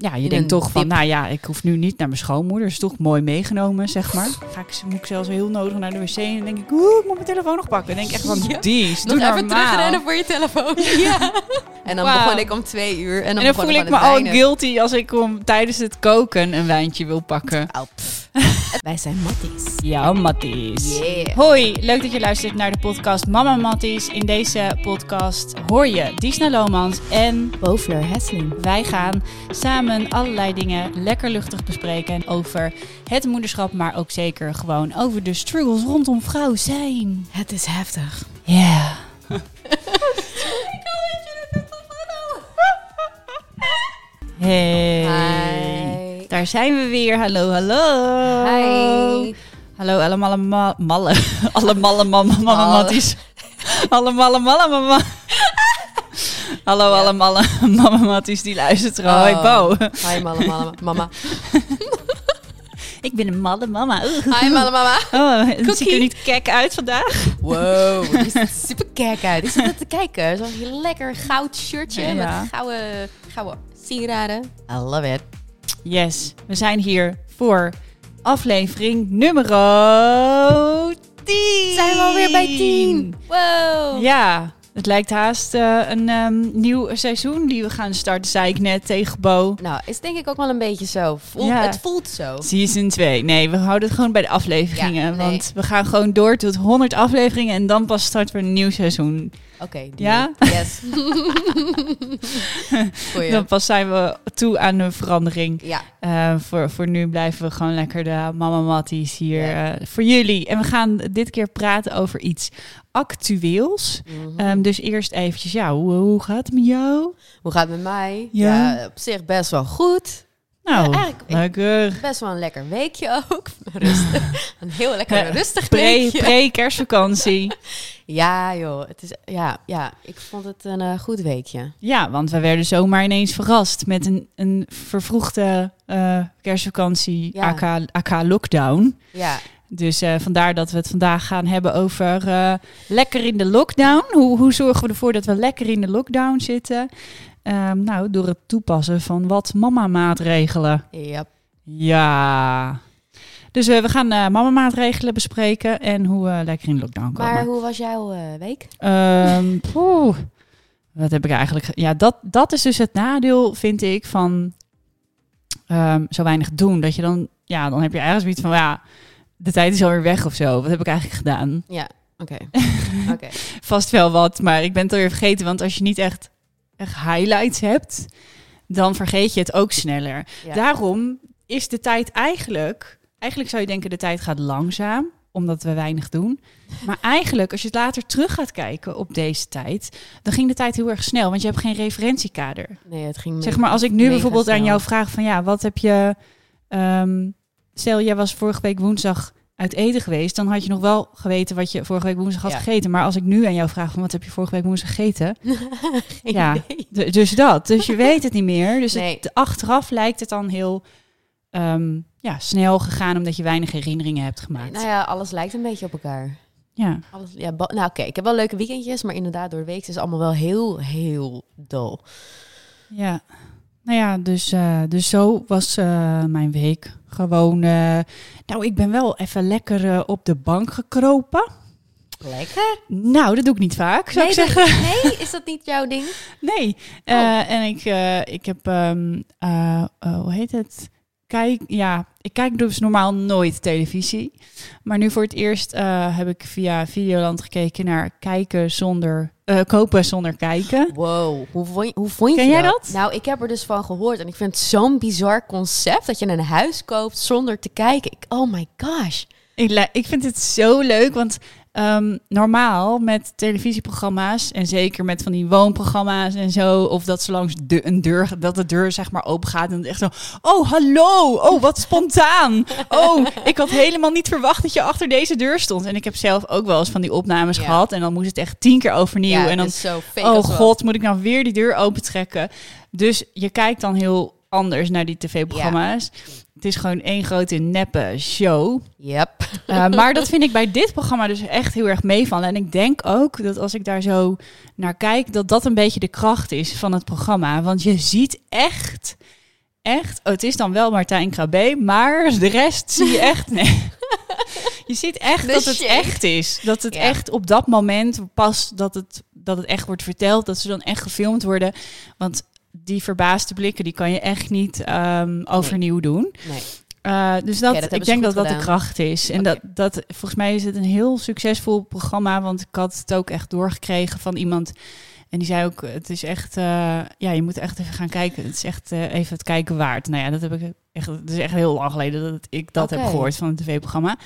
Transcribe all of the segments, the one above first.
ja, je In denkt toch van, dip. nou ja, ik hoef nu niet naar mijn schoonmoeder. Is toch mooi meegenomen, zeg maar. Ga ik, moet ik zelfs heel nodig naar de wc en dan denk ik, oeh, ik moet mijn telefoon nog pakken. Dan denk ik echt van, die, Nog doe even normaal. terugrennen voor je telefoon. Ja. En dan begon ik om twee uur. En dan, En dan voel ik me al guilty als ik om tijdens het koken een wijntje wil pakken. Oh. Wij zijn matties. Ja, Matties. Yeah. Hoi, leuk dat je luistert naar de podcast Mama Matties. In deze podcast hoor je Disna Lomans en Bovler Hesseling. wij gaan samen allerlei dingen lekker luchtig bespreken over het moederschap, maar ook zeker gewoon over de struggles rondom vrouw zijn. Het is heftig. Ja. Hey. Hi. Daar zijn we weer. Hallo, hallo. Hi. Hallo, allemaal ma- malle. Alle malle mama mama Malle. matties. Alle malle malle mama. Hallo, Ja. alle malle mama matties die luisteren. Hoi, Oh. Bo. Hi mama, mama. Ik ben een malle mama. Oeh. Hi mama, mama. Oh, het ziet er niet kek uit vandaag. Wow, die ziet er super kijk uit. Die zit te kijken. Zo'n lekker goud shirtje Ja. met gouden, gouden sieraden. I love it. Yes, we zijn hier voor aflevering nummer 10. Zijn we alweer bij 10? Wow. Ja, het lijkt haast eh, een ehm, nieuw seizoen die we gaan starten, zei ik net tegen Bo. Nou, is denk ik ook wel een beetje zo. Voelt, Ja. Het voelt zo. Season 2. Nee, we houden het gewoon bij de afleveringen. Ja, nee. Want we gaan gewoon door tot 100 afleveringen en dan pas starten we een nieuw seizoen. Oké. Ja? deal. Yes. Dan pas zijn we toe aan een verandering. Ja. Eh, voor, voor nu blijven we gewoon lekker de mama matties hier Ja. eh, voor jullie. En we gaan dit keer praten over iets actueels. Mhm. Ehm, dus eerst eventjes, ja, hoe, hoe gaat het met jou? Hoe gaat het met mij? Ja. op zich best wel goed. Nou, Ja, lekker. Best wel een lekker weekje ook. Rustig. een heel lekker rustig weekje. Pre-kerstvakantie. Ja, joh. Het is, ja, ja, ik vond het een eh, goed weekje. ja, want we werden zomaar ineens verrast met een, een vervroegde eh, kerstvakantie, Ja. aka, aka lockdown. Ja, Dus eh, vandaar dat we het vandaag gaan hebben over lekker in de lockdown. Hoe, hoe zorgen we ervoor dat we lekker in de lockdown zitten? Ehm, nou, door het toepassen van wat mama-maatregelen. ja. Ja. Dus eh, we gaan eh mama-maatregelen bespreken en hoe we lekker in lockdown komen. Maar hoe was jouw eh, week? Ehm, poeh. Wat heb ik eigenlijk... ge- Ja, dat, dat is dus het nadeel, vind ik, van ehm, zo weinig doen. Dat je dan... Ja, dan heb je ergens zoiets van... Ja, de tijd is alweer weg of zo. Wat heb ik eigenlijk gedaan? Ja, oké. Oké. Vast wel wat, maar ik ben het alweer vergeten. Want als je niet echt, echt highlights hebt, dan vergeet je het ook sneller. Ja. Daarom is de tijd eigenlijk... Eigenlijk zou je denken, de tijd gaat langzaam, omdat we weinig doen. Maar eigenlijk, als je het later terug gaat kijken op deze tijd... dan ging de tijd heel erg snel, want je hebt geen referentiekader. Nee, het ging Zeg maar, als ik nu bijvoorbeeld aan jou vraag van... ja, wat heb je... ehm, stel, jij was vorige week woensdag uit eten geweest... dan had je nog wel geweten wat je vorige week woensdag had Ja. gegeten. Maar als ik nu aan jou vraag van... wat heb je vorige week woensdag gegeten? Ja. dus dat. Dus je weet het niet meer. Dus Nee. het, achteraf lijkt het dan heel ehm, ja, snel gegaan... omdat je weinig herinneringen hebt gemaakt. Nou ja, alles lijkt een beetje op elkaar. Ja. Alles, ja, nou oké, ik heb wel leuke weekendjes, maar inderdaad door de week is het allemaal wel heel, heel dol. Ja, nou ja, dus, eh, dus zo was eh, mijn week. Gewoon, eh, nou, ik ben wel even lekker eh, op de bank gekropen. Lekker. Nou, dat doe ik niet vaak, zou nee, ik zeggen. dat- nee, is dat niet jouw ding? Nee. Oh. Eh, en ik, ik heb, ehm, eh, eh, hoe heet het? Kijk, ja, ik kijk dus normaal nooit televisie. Maar nu voor het eerst eh, heb ik via Videoland gekeken naar kijken zonder, eh, kopen zonder kijken. Wow, hoe vond je, hoe vond je Ken jij dat? Nou, ik heb er dus van gehoord en ik vind het zo'n bizar concept dat je een huis koopt zonder te kijken. Ik, oh my gosh. Ik, ik vind het zo leuk, want ehm, normaal met televisieprogramma's en zeker met van die woonprogramma's en zo, of dat ze langs de, een deur, dat de deur zeg maar open gaat en het echt zo, oh hallo, oh wat spontaan, oh ik had helemaal niet verwacht dat je achter deze deur stond. En ik heb zelf ook wel eens van die opnames Ja. gehad en dan moest het echt tien keer overnieuw ja, en dan zo oh god, moet ik nou weer die deur opentrekken? Dus je kijkt dan heel anders naar die tv-programma's. Het is gewoon één grote neppe show. Yep. Uh, maar dat vind ik bij dit programma dus echt heel erg meevallen. En ik denk ook dat als ik daar zo naar kijk, dat dat een beetje de kracht is van het programma. Want je ziet echt, echt, oh, het is dan wel Martijn Krabbe, maar de rest zie je echt, nee. Je ziet echt dat het echt is. Dat het Ja. echt op dat moment pas dat het, dat het echt wordt verteld. Dat ze dan echt gefilmd worden. Want die verbaasde blikken, die kan je echt niet ehm, overnieuw doen. Nee. Uh, dus dat, ik denk dat dat de kracht is. En dat, dat, volgens mij is het een heel succesvol programma. Want ik had het ook echt doorgekregen van iemand. En die zei ook, het is echt, eh, ja, je moet echt even gaan kijken. Het is echt eh, even het kijken waard. Nou ja, dat heb ik echt, het is echt heel lang geleden dat ik dat heb gehoord van een tv-programma.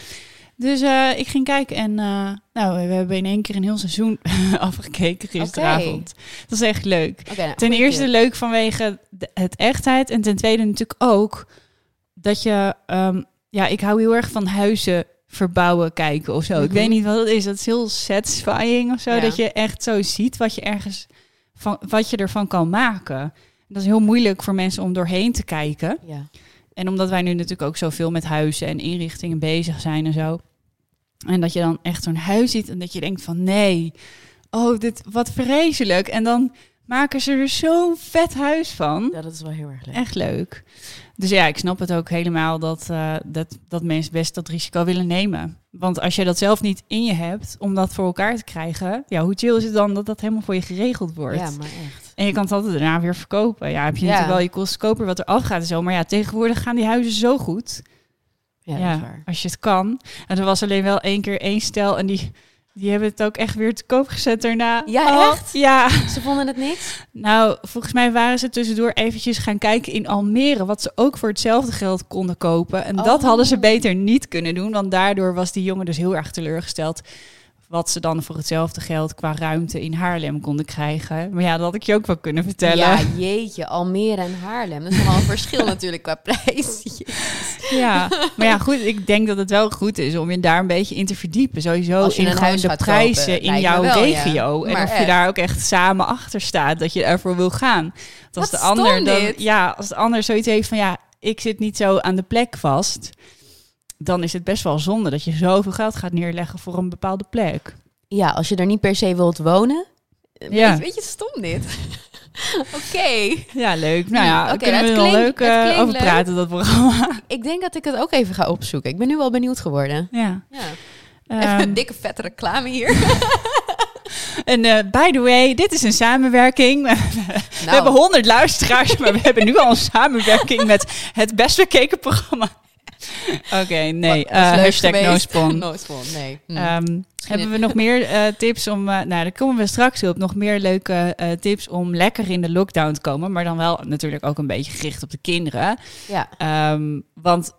Dus eh, ik ging kijken en uh, nou, we hebben in één keer een heel seizoen afgekeken gisteravond. Dat is echt leuk. Okay, nou, Ten eerste leuk vanwege de- het echtheid. En ten tweede natuurlijk ook dat je... ehm, ja, ik hou heel erg van huizen verbouwen kijken of zo. Ik Mhm. weet niet wat het is. Dat is heel satisfying of zo. Ja. Dat je echt zo ziet wat je ergens... Van, wat je ervan kan maken. Dat is heel moeilijk voor mensen om doorheen te kijken. Ja. En omdat wij nu natuurlijk ook zoveel met huizen en inrichtingen bezig zijn en zo. En dat je dan echt zo'n huis ziet en dat je denkt van nee, oh dit wat vreselijk. En dan maken ze er zo'n vet huis van. ja, dat is wel heel erg leuk. Echt leuk. Dus ja, ik snap het ook helemaal dat, eh, dat, dat mensen best dat risico willen nemen. Want als je dat zelf niet in je hebt om dat voor elkaar te krijgen, ja, hoe chill is het dan dat dat helemaal voor je geregeld wordt? Ja, maar echt. En je kan het altijd daarna weer verkopen. Ja, heb je Ja. natuurlijk wel je kostenkoper wat er afgaat en zo. Maar ja, tegenwoordig gaan die huizen zo goed. Ja, Ja, als je het kan. En er was alleen wel één keer één stel en die, die hebben het ook echt weer te koop gezet daarna. Ja, Oh, echt? Ja. Ze vonden het niet? Nou, volgens mij waren ze tussendoor eventjes gaan kijken in Almere... wat ze ook voor hetzelfde geld konden kopen. En dat Oh. hadden ze beter niet kunnen doen... want daardoor was die jongen dus heel erg teleurgesteld... wat ze dan voor hetzelfde geld qua ruimte in Haarlem konden krijgen. Maar ja, dat had ik je ook wel kunnen vertellen. Ja, jeetje. Almere en Haarlem. Dat is nogal een verschil natuurlijk qua prijs. Ja, maar ja, goed. Ik denk dat het wel goed is om je daar een beetje in te verdiepen. Sowieso in gewoon de prijzen kopen, in jouw wel, ja. regio. En Maar of je daar ook echt samen achter staat dat je ervoor wil gaan. Want als Wat de ander dan, ja, als de ander zoiets heeft van ja, ik zit niet zo aan de plek vast. Dan is het best wel zonde dat je zoveel geld gaat neerleggen voor een bepaalde plek. Ja, als je er niet per se wilt wonen. Ja. Weet, je, stom dit. Oké. Ja, leuk. Nou ja, daar kunnen we wel leuk eh, over leuk. praten, dat programma. Ik denk dat ik het ook even ga opzoeken. Ik ben nu wel benieuwd geworden. ja. Ja. Even een Ehm, dikke vette reclame hier. en eh, by the way, dit is een samenwerking. We Nou, hebben 100 luisteraars, maar we hebben nu al een samenwerking met het best bekeken programma. Oké, nee. leuk hashtag no nee. Hm. Ehm, hebben we nog meer eh, tips om... eh, nou, daar komen we straks op. Nog meer leuke tips om lekker in de lockdown te komen. Maar dan wel natuurlijk ook een beetje gericht op de kinderen. ja. Ehm, want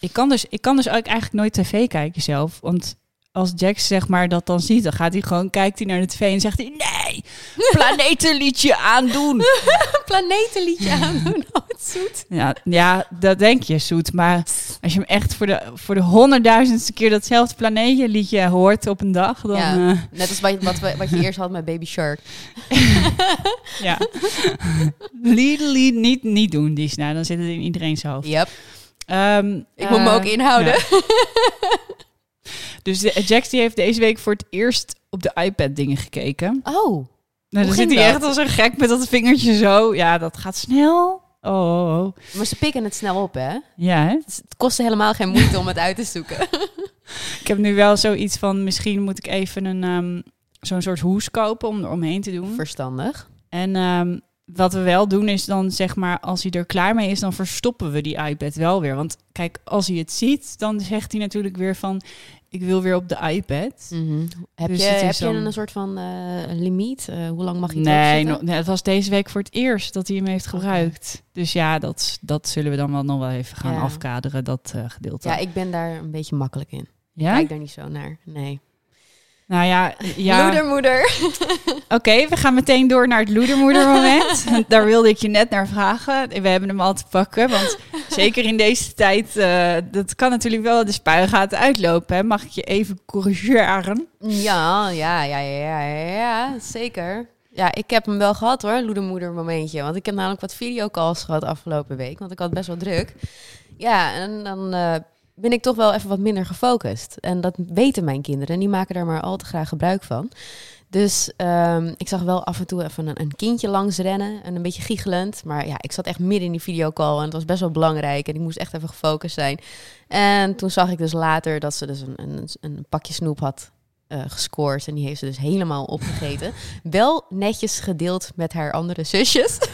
ik, kan dus, ik kan dus ook eigenlijk nooit tv kijken zelf. Want als Jax zeg maar dat dan ziet, dan gaat hij gewoon, kijkt hij naar de tv en zegt hij... Nee, planetenliedje aandoen. Planetenliedje aandoen. Oh, het zoet. Ja, ja, dat denk je, Zoet. Maar als je hem echt voor de, voor de honderdduizendste keer datzelfde planetenliedje hoort op een dag, dan... Ja. Ja. Net als wat, wat, wat je eerst had met Baby Shark. ja. lied, lied, niet, niet doen, Disney. Dan zit het in iedereen's hoofd. Yep. Ehm, Ik moet me eh, ook inhouden. ja. Dus de, Jax die heeft deze week voor het eerst op de iPad dingen gekeken. Oh. Nou, dan zit hij echt als een gek met dat vingertje zo. Ja, dat gaat snel. Oh, oh, oh. Maar ze pikken het snel op, hè? Ja, hè? Dus het kostte helemaal geen moeite om het uit te zoeken. Ik heb nu wel zoiets van, misschien moet ik even een ehm, zo'n soort hoes kopen om er omheen te doen. Verstandig. En ehm, wat we wel doen is dan zeg maar, als hij er klaar mee is, dan verstoppen we die iPad wel weer. Want kijk, als hij het ziet, dan zegt hij natuurlijk weer van, ik wil weer op de iPad. Mhm. Heb, Dus je, het is heb je een soort van eh, limiet? Eh, hoe lang mag je het Nee, no- nee, het was deze week voor het eerst dat hij hem heeft gebruikt. Dus ja, dat, dat zullen we dan wel nog wel even gaan Ja. afkaderen, dat eh, gedeelte. Ja, ik ben daar een beetje makkelijk in. ja? Kijk daar niet zo naar. Nee. Nou ja, ja. Moedermoeder. Oké, we gaan meteen door naar het loedermoedermoment. Daar wilde ik je net naar vragen. We hebben hem al te pakken, want zeker in deze tijd, eh, dat kan natuurlijk wel de spuigaten uitlopen. Hè? Mag ik je even corrigeren? Ja, ja, ja, ja, ja, ja, zeker. Ja, ik heb hem wel gehad hoor, loedermoeder momentje. Want ik heb namelijk wat videocalls gehad afgelopen week. Want ik had best wel druk. Ja, en dan eh, ben ik toch wel even wat minder gefocust. En dat weten mijn kinderen. En die maken daar maar al te graag gebruik van. Dus ehm, ik zag wel af en toe even een, een kindje langs rennen en een beetje giechelend. Maar ja, ik zat echt midden in die videocall en het was best wel belangrijk. En ik moest echt even gefocust zijn. En toen zag ik dus later dat ze dus een, een, een pakje snoep had eh, gescoord. En die heeft ze dus helemaal opgegeten. wel netjes gedeeld met haar andere zusjes.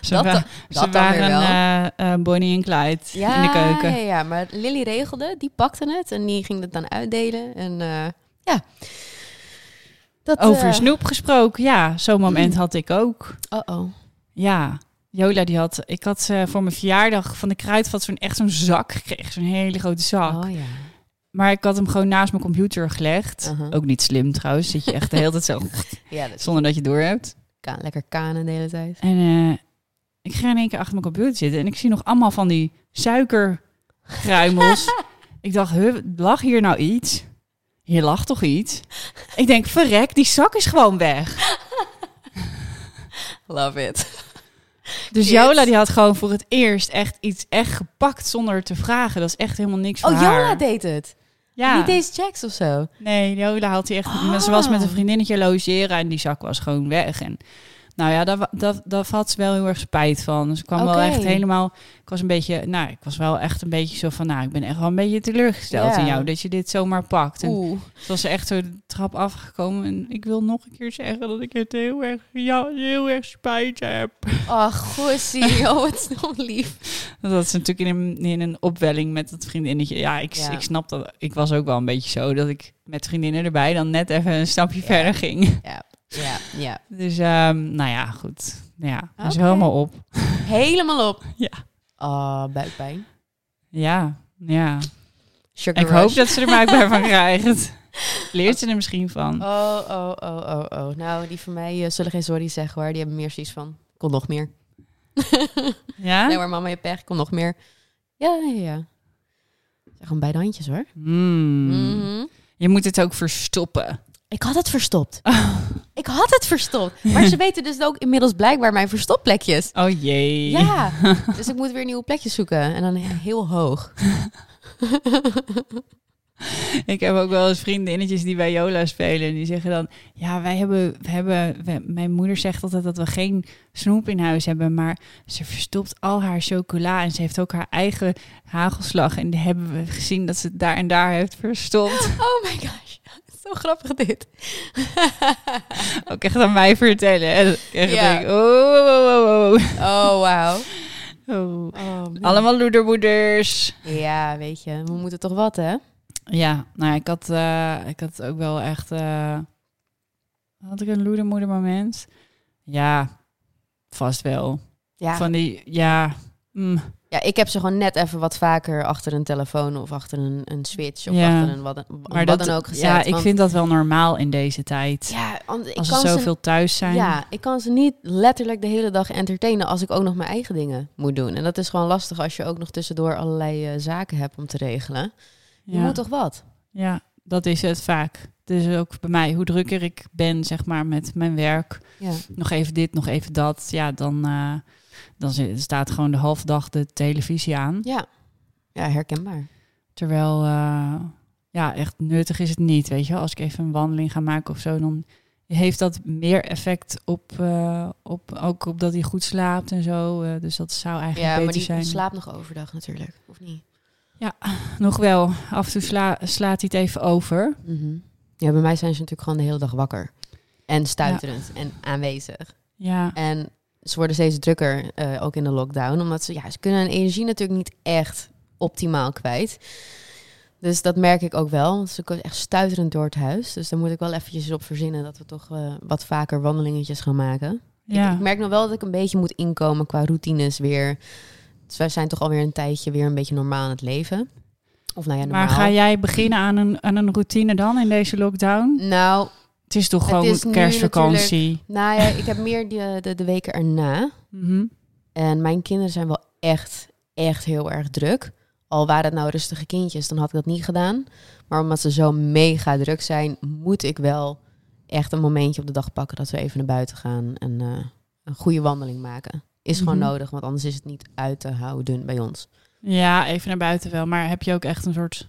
Ze, Dat wa- ze dat weer waren eh, eh, Bonnie en Clyde in de keuken. Ja, ja, maar Lily regelde, die pakte het en die ging het dan uitdelen. En ja. Dat, Over snoep gesproken, ja, zo'n moment had ik ook. Oh-oh. Ja, Jola die had, ik had eh, voor mijn verjaardag van de kruidvat zo'n echt zo'n zak gekregen, zo'n hele grote zak. Oh ja. Maar ik had hem gewoon naast mijn computer gelegd. Ook niet slim trouwens, zit je echt de hele tijd zo Ja, dat zonder dat je door hebt. ka- lekker kanen de hele tijd. En eh, ik ga in één keer achter mijn computer zitten en ik zie nog allemaal van die suikergruimels. ik dacht, huh, lag hier nou iets? Hier lag toch iets? Ik denk, verrek, die zak is gewoon weg. Love it. Dus. Jola die had gewoon voor het eerst echt iets echt gepakt zonder te vragen. Dat is echt helemaal niks voor Oh, haar. Jola deed het. Ja. Niet deze checks of zo. Nee, Jola had hij echt. Ze was met een vriendinnetje logeren en die zak was gewoon weg. En nou ja, daar, dat, daar had ze wel heel erg spijt van. Dus ik kwam wel echt helemaal. Ik was een beetje. Nou, ik was wel echt een beetje zo van. Nou, ik ben echt wel een beetje teleurgesteld Ja. in jou dat je dit zomaar pakt. En Oeh. toen was ze echt zo de trap afgekomen. En ik wil nog een keer zeggen dat ik het heel erg, ja, heel erg spijt heb. Ach, gossie. Oh, wat snel lief. Dat is natuurlijk in een, in een opwelling met dat vriendinnetje. Ja, ik, Ja. ik snap dat. Ik was ook wel een beetje zo dat ik met vriendinnen erbij dan net even een stapje verder ging. Ja, ja, ja. Dus um, nou ja, goed. Ja, is helemaal op. Helemaal op. Ja. Oh, buikpijn. Ja, ja. Sugar Ik rush. hoop dat ze er buikpijn van krijgt. Leert ze er misschien van. Oh, oh, oh, oh, oh. Nou, die van mij eh, zullen geen sorry zeggen hoor. Die hebben meer zoiets van, kon nog meer. Ja? Nee hoor, mama, je pech, kon nog meer. Ja, ja, ja. Gewoon beide handjes hoor. Hmm. Mhm. Je moet het ook verstoppen. Ik had het verstopt. Ik had het verstopt. Maar ze weten dus ook inmiddels blijkbaar mijn verstopplekjes. Oh jee. Ja, dus ik moet weer nieuwe plekjes zoeken. En dan heel hoog. Ik heb ook wel eens vriendinnetjes die bij Jola spelen. En die zeggen dan... Ja, wij hebben... We hebben we- mijn moeder zegt altijd dat we geen snoep in huis hebben. Maar ze verstopt al haar chocola. En ze heeft ook haar eigen hagelslag. En die hebben we gezien dat ze het daar en daar heeft verstopt. Oh my gosh. Zo grappig dit. ook echt aan mij vertellen. En ik echt Ja. denk... Oh, oh, oh, oh, Oh, wauw. oh. Oh. Allemaal loedermoeders. Ja, weet je. We moeten toch wat, hè? Ja, nou, ik had, eh, ik had ook wel echt. eh, had ik een loedermoeder moment? Ja, vast wel. Ja. Van die, ja. Mm, ja, ik heb ze gewoon net even wat vaker achter een telefoon of achter een, een switch of Ja. achter een wat, maar wat dat, dan ook gezet. Ja, ik vind dat wel normaal in deze tijd. Ja, want ik als kan ze zoveel thuis zijn. Ja, ik kan ze niet letterlijk de hele dag entertainen als ik ook nog mijn eigen dingen moet doen. En dat is gewoon lastig als je ook nog tussendoor allerlei eh, zaken hebt om te regelen. Je ja, moet toch wat? ja, dat is het vaak. Dus ook bij mij, hoe drukker ik ben, zeg maar, met mijn werk. Ja. Nog even dit, nog even dat. Ja, dan, eh, dan staat gewoon de halve dag de televisie aan. Ja, ja herkenbaar. Terwijl, eh, ja, echt nuttig is het niet, weet je. Als ik even een wandeling ga maken of zo, dan heeft dat meer effect op, eh, op ook op dat hij goed slaapt en zo. Eh, dus dat zou eigenlijk Ja, maar beter die zijn. slaapt nog overdag natuurlijk, of niet? Nog wel, af en toe sla- slaat hij het even over. Mhm. Ja, bij mij zijn ze natuurlijk gewoon de hele dag wakker. En stuiterend en aanwezig. Ja, En ze worden steeds drukker, eh, ook in de lockdown. Omdat ze, ja, ze kunnen hun energie natuurlijk niet echt optimaal kwijt. Dus dat merk ik ook wel. Ze komen echt stuiterend door het huis. Dus daar moet ik wel eventjes op verzinnen dat we toch eh, wat vaker wandelingetjes gaan maken. ja. Ik, ik merk nog wel dat ik een beetje moet inkomen qua routines weer. Dus wij zijn toch alweer een tijdje weer een beetje normaal aan het leven. Of nou ja, normaal. maar ga jij beginnen aan een, aan een routine dan in deze lockdown? Nou, Het is toch gewoon is kerstvakantie? nou ja, ik heb meer de, de, de weken erna. Mhm. En mijn kinderen zijn wel echt, echt heel erg druk. Al waren het nou rustige kindjes, dan had ik dat niet gedaan. Maar omdat ze zo mega druk zijn, moet ik wel echt een momentje op de dag pakken dat we even naar buiten gaan en eh, een goede wandeling maken. Is gewoon Mhm. nodig, want anders is het niet uit te houden bij ons. Ja, even naar buiten wel. Maar heb je ook echt een soort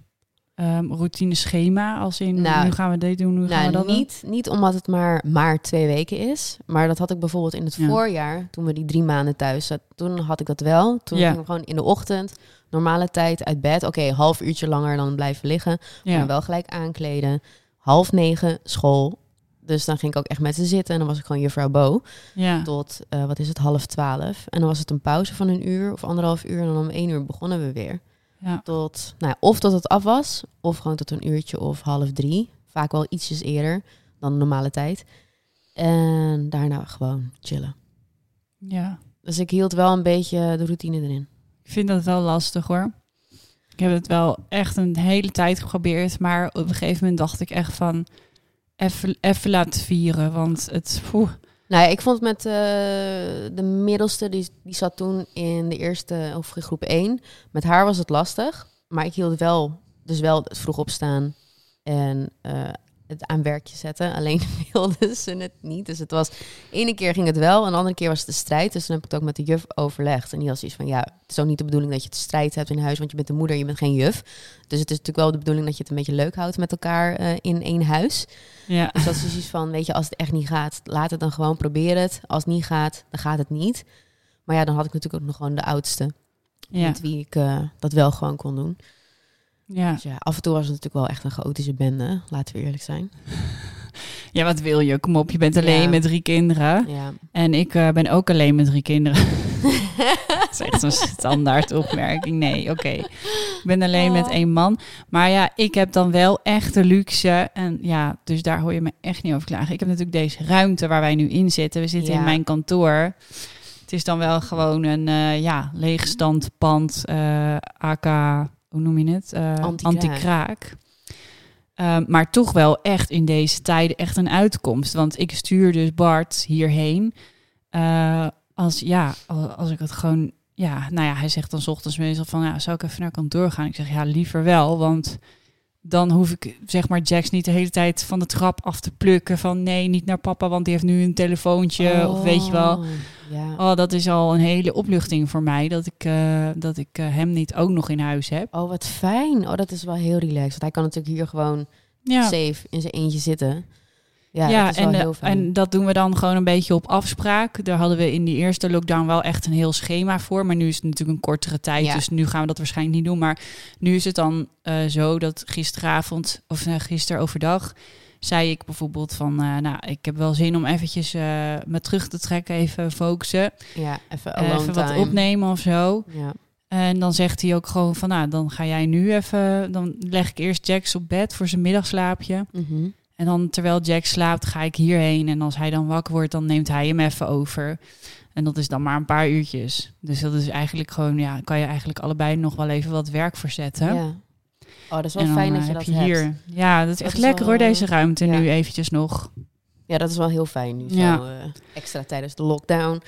ehm, routine schema? Als in, Nou, nu gaan we dit doen, nu gaan we Nou, dat doen? niet, niet omdat het maar, maar twee weken is. Maar dat had ik bijvoorbeeld in het Ja. voorjaar, toen we die drie maanden thuis zaten. Toen had ik dat wel. Toen Ja. ging ik gewoon in de ochtend, normale tijd, uit bed. Oké, half uurtje langer dan blijven liggen. Ja. Maar wel gelijk aankleden. Half negen, school. Dus dan ging ik ook echt met ze zitten. En dan was ik gewoon juffrouw Bo. ja. Tot, eh, wat is het, half twaalf. En dan was het een pauze van een uur of anderhalf uur. En dan om één uur begonnen we weer. Ja. Tot, nou ja, of tot het af was, of gewoon tot een uurtje of half drie. Vaak wel ietsjes eerder dan de normale tijd. En daarna gewoon chillen. ja. Dus ik hield wel een beetje de routine erin. Ik vind dat wel lastig hoor. Ik heb het wel echt een hele tijd geprobeerd, maar op een gegeven moment dacht ik echt van even, even laten vieren, want het. poeh. Nou ik vond met eh, de middelste, die, die zat toen in de eerste, of groep 1. Met haar was het lastig, maar ik hield wel, dus wel het vroeg opstaan en eh, het aan werkje zetten. Alleen wilde ze het niet. Dus het was, ene keer ging het wel, en de andere keer was het de strijd. Dus toen heb ik het ook met de juf overlegd. En die had zoiets van, ja, het is ook niet de bedoeling dat je het strijd hebt in huis, want je bent de moeder, je bent geen juf. Dus het is natuurlijk wel de bedoeling dat je het een beetje leuk houdt met elkaar eh, in één huis. Ja. Dus dat is dus iets van, weet je, als het echt niet gaat, laat het dan gewoon, probeer het. Als het niet gaat, dan gaat het niet. Maar ja, dan had ik natuurlijk ook nog gewoon de oudste, Ja. met wie ik eh, dat wel gewoon kon doen. Ja. Dus ja, af en toe was het natuurlijk wel echt een chaotische bende, laten we eerlijk zijn. ja, wat wil je? Kom op, je bent alleen Ja. met drie kinderen. Ja, En ik eh, ben ook alleen met drie kinderen. dat is echt een standaard opmerking. Nee, oké. Ik ben alleen met één man. Maar ja, ik heb dan wel echt de luxe. En ja, dus daar hoor je me echt niet over klagen. Ik heb natuurlijk deze ruimte waar wij nu in zitten. We zitten Ja. in mijn kantoor. Het is dan wel gewoon een eh, ja, leegstand pand. eh AK, hoe noem je het? Eh, Anti-kraak. Ehm, maar toch wel echt in deze tijden echt een uitkomst. Want ik stuur dus Bart hierheen. Eh, als, ja, al- als ik het gewoon... Ja, nou ja, hij zegt dan 's ochtends meestal van... Ja, zou ik even naar kantoor gaan? Ik zeg, ja, liever wel. Want dan hoef ik, zeg maar, Jax niet de hele tijd van de trap af te plukken. Van nee, niet naar papa, want die heeft nu een telefoontje. Of weet je wel. Oh, Ja. Oh, dat is al een hele opluchting voor mij. Dat ik, eh, dat ik eh, hem niet ook nog in huis heb. Oh, wat fijn. Oh, dat is wel heel relaxed. Want hij kan natuurlijk hier gewoon Ja. safe in zijn eentje zitten. Ja, Ja, dat is wel en, heel fijn. en dat doen we dan gewoon een beetje op afspraak. Daar hadden we in die eerste lockdown wel echt een heel schema voor. Maar nu is het natuurlijk een kortere tijd. Ja. Dus nu gaan we dat waarschijnlijk niet doen. Maar nu is het dan eh, zo dat gisteravond, of uh, gisteren overdag, zei ik bijvoorbeeld van, uh, nou, ik heb wel zin om eventjes uh, me terug te trekken, even focussen. Ja, even alone even wat opnemen of zo. Ja. En dan zegt hij ook gewoon van, nou, dan ga jij nu even, dan leg ik eerst Jax op bed voor zijn middagslaapje. Mhm. En dan terwijl Jack slaapt, ga ik hierheen. En als hij dan wakker wordt, dan neemt hij hem even over. En dat is dan maar een paar uurtjes. Dus dat is eigenlijk gewoon, ja, kan je eigenlijk allebei nog wel even wat werk verzetten. Ja. Oh, dat is wel en fijn eh, dat je dat je hebt. hier. Ja, dat is Dat echt is lekker hoor, deze ruimte ja. nu eventjes nog. Ja, dat is wel heel fijn nu. Ja. Zo, eh, extra tijdens de lockdown.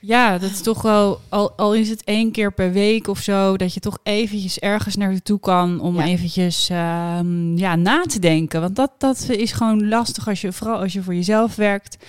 Ja, dat is toch wel, al, al is het één keer per week of zo, dat je toch eventjes ergens naartoe kan om Ja. eventjes ehm, ja, na te denken. Want dat, dat is gewoon lastig als je, vooral als je voor jezelf werkt,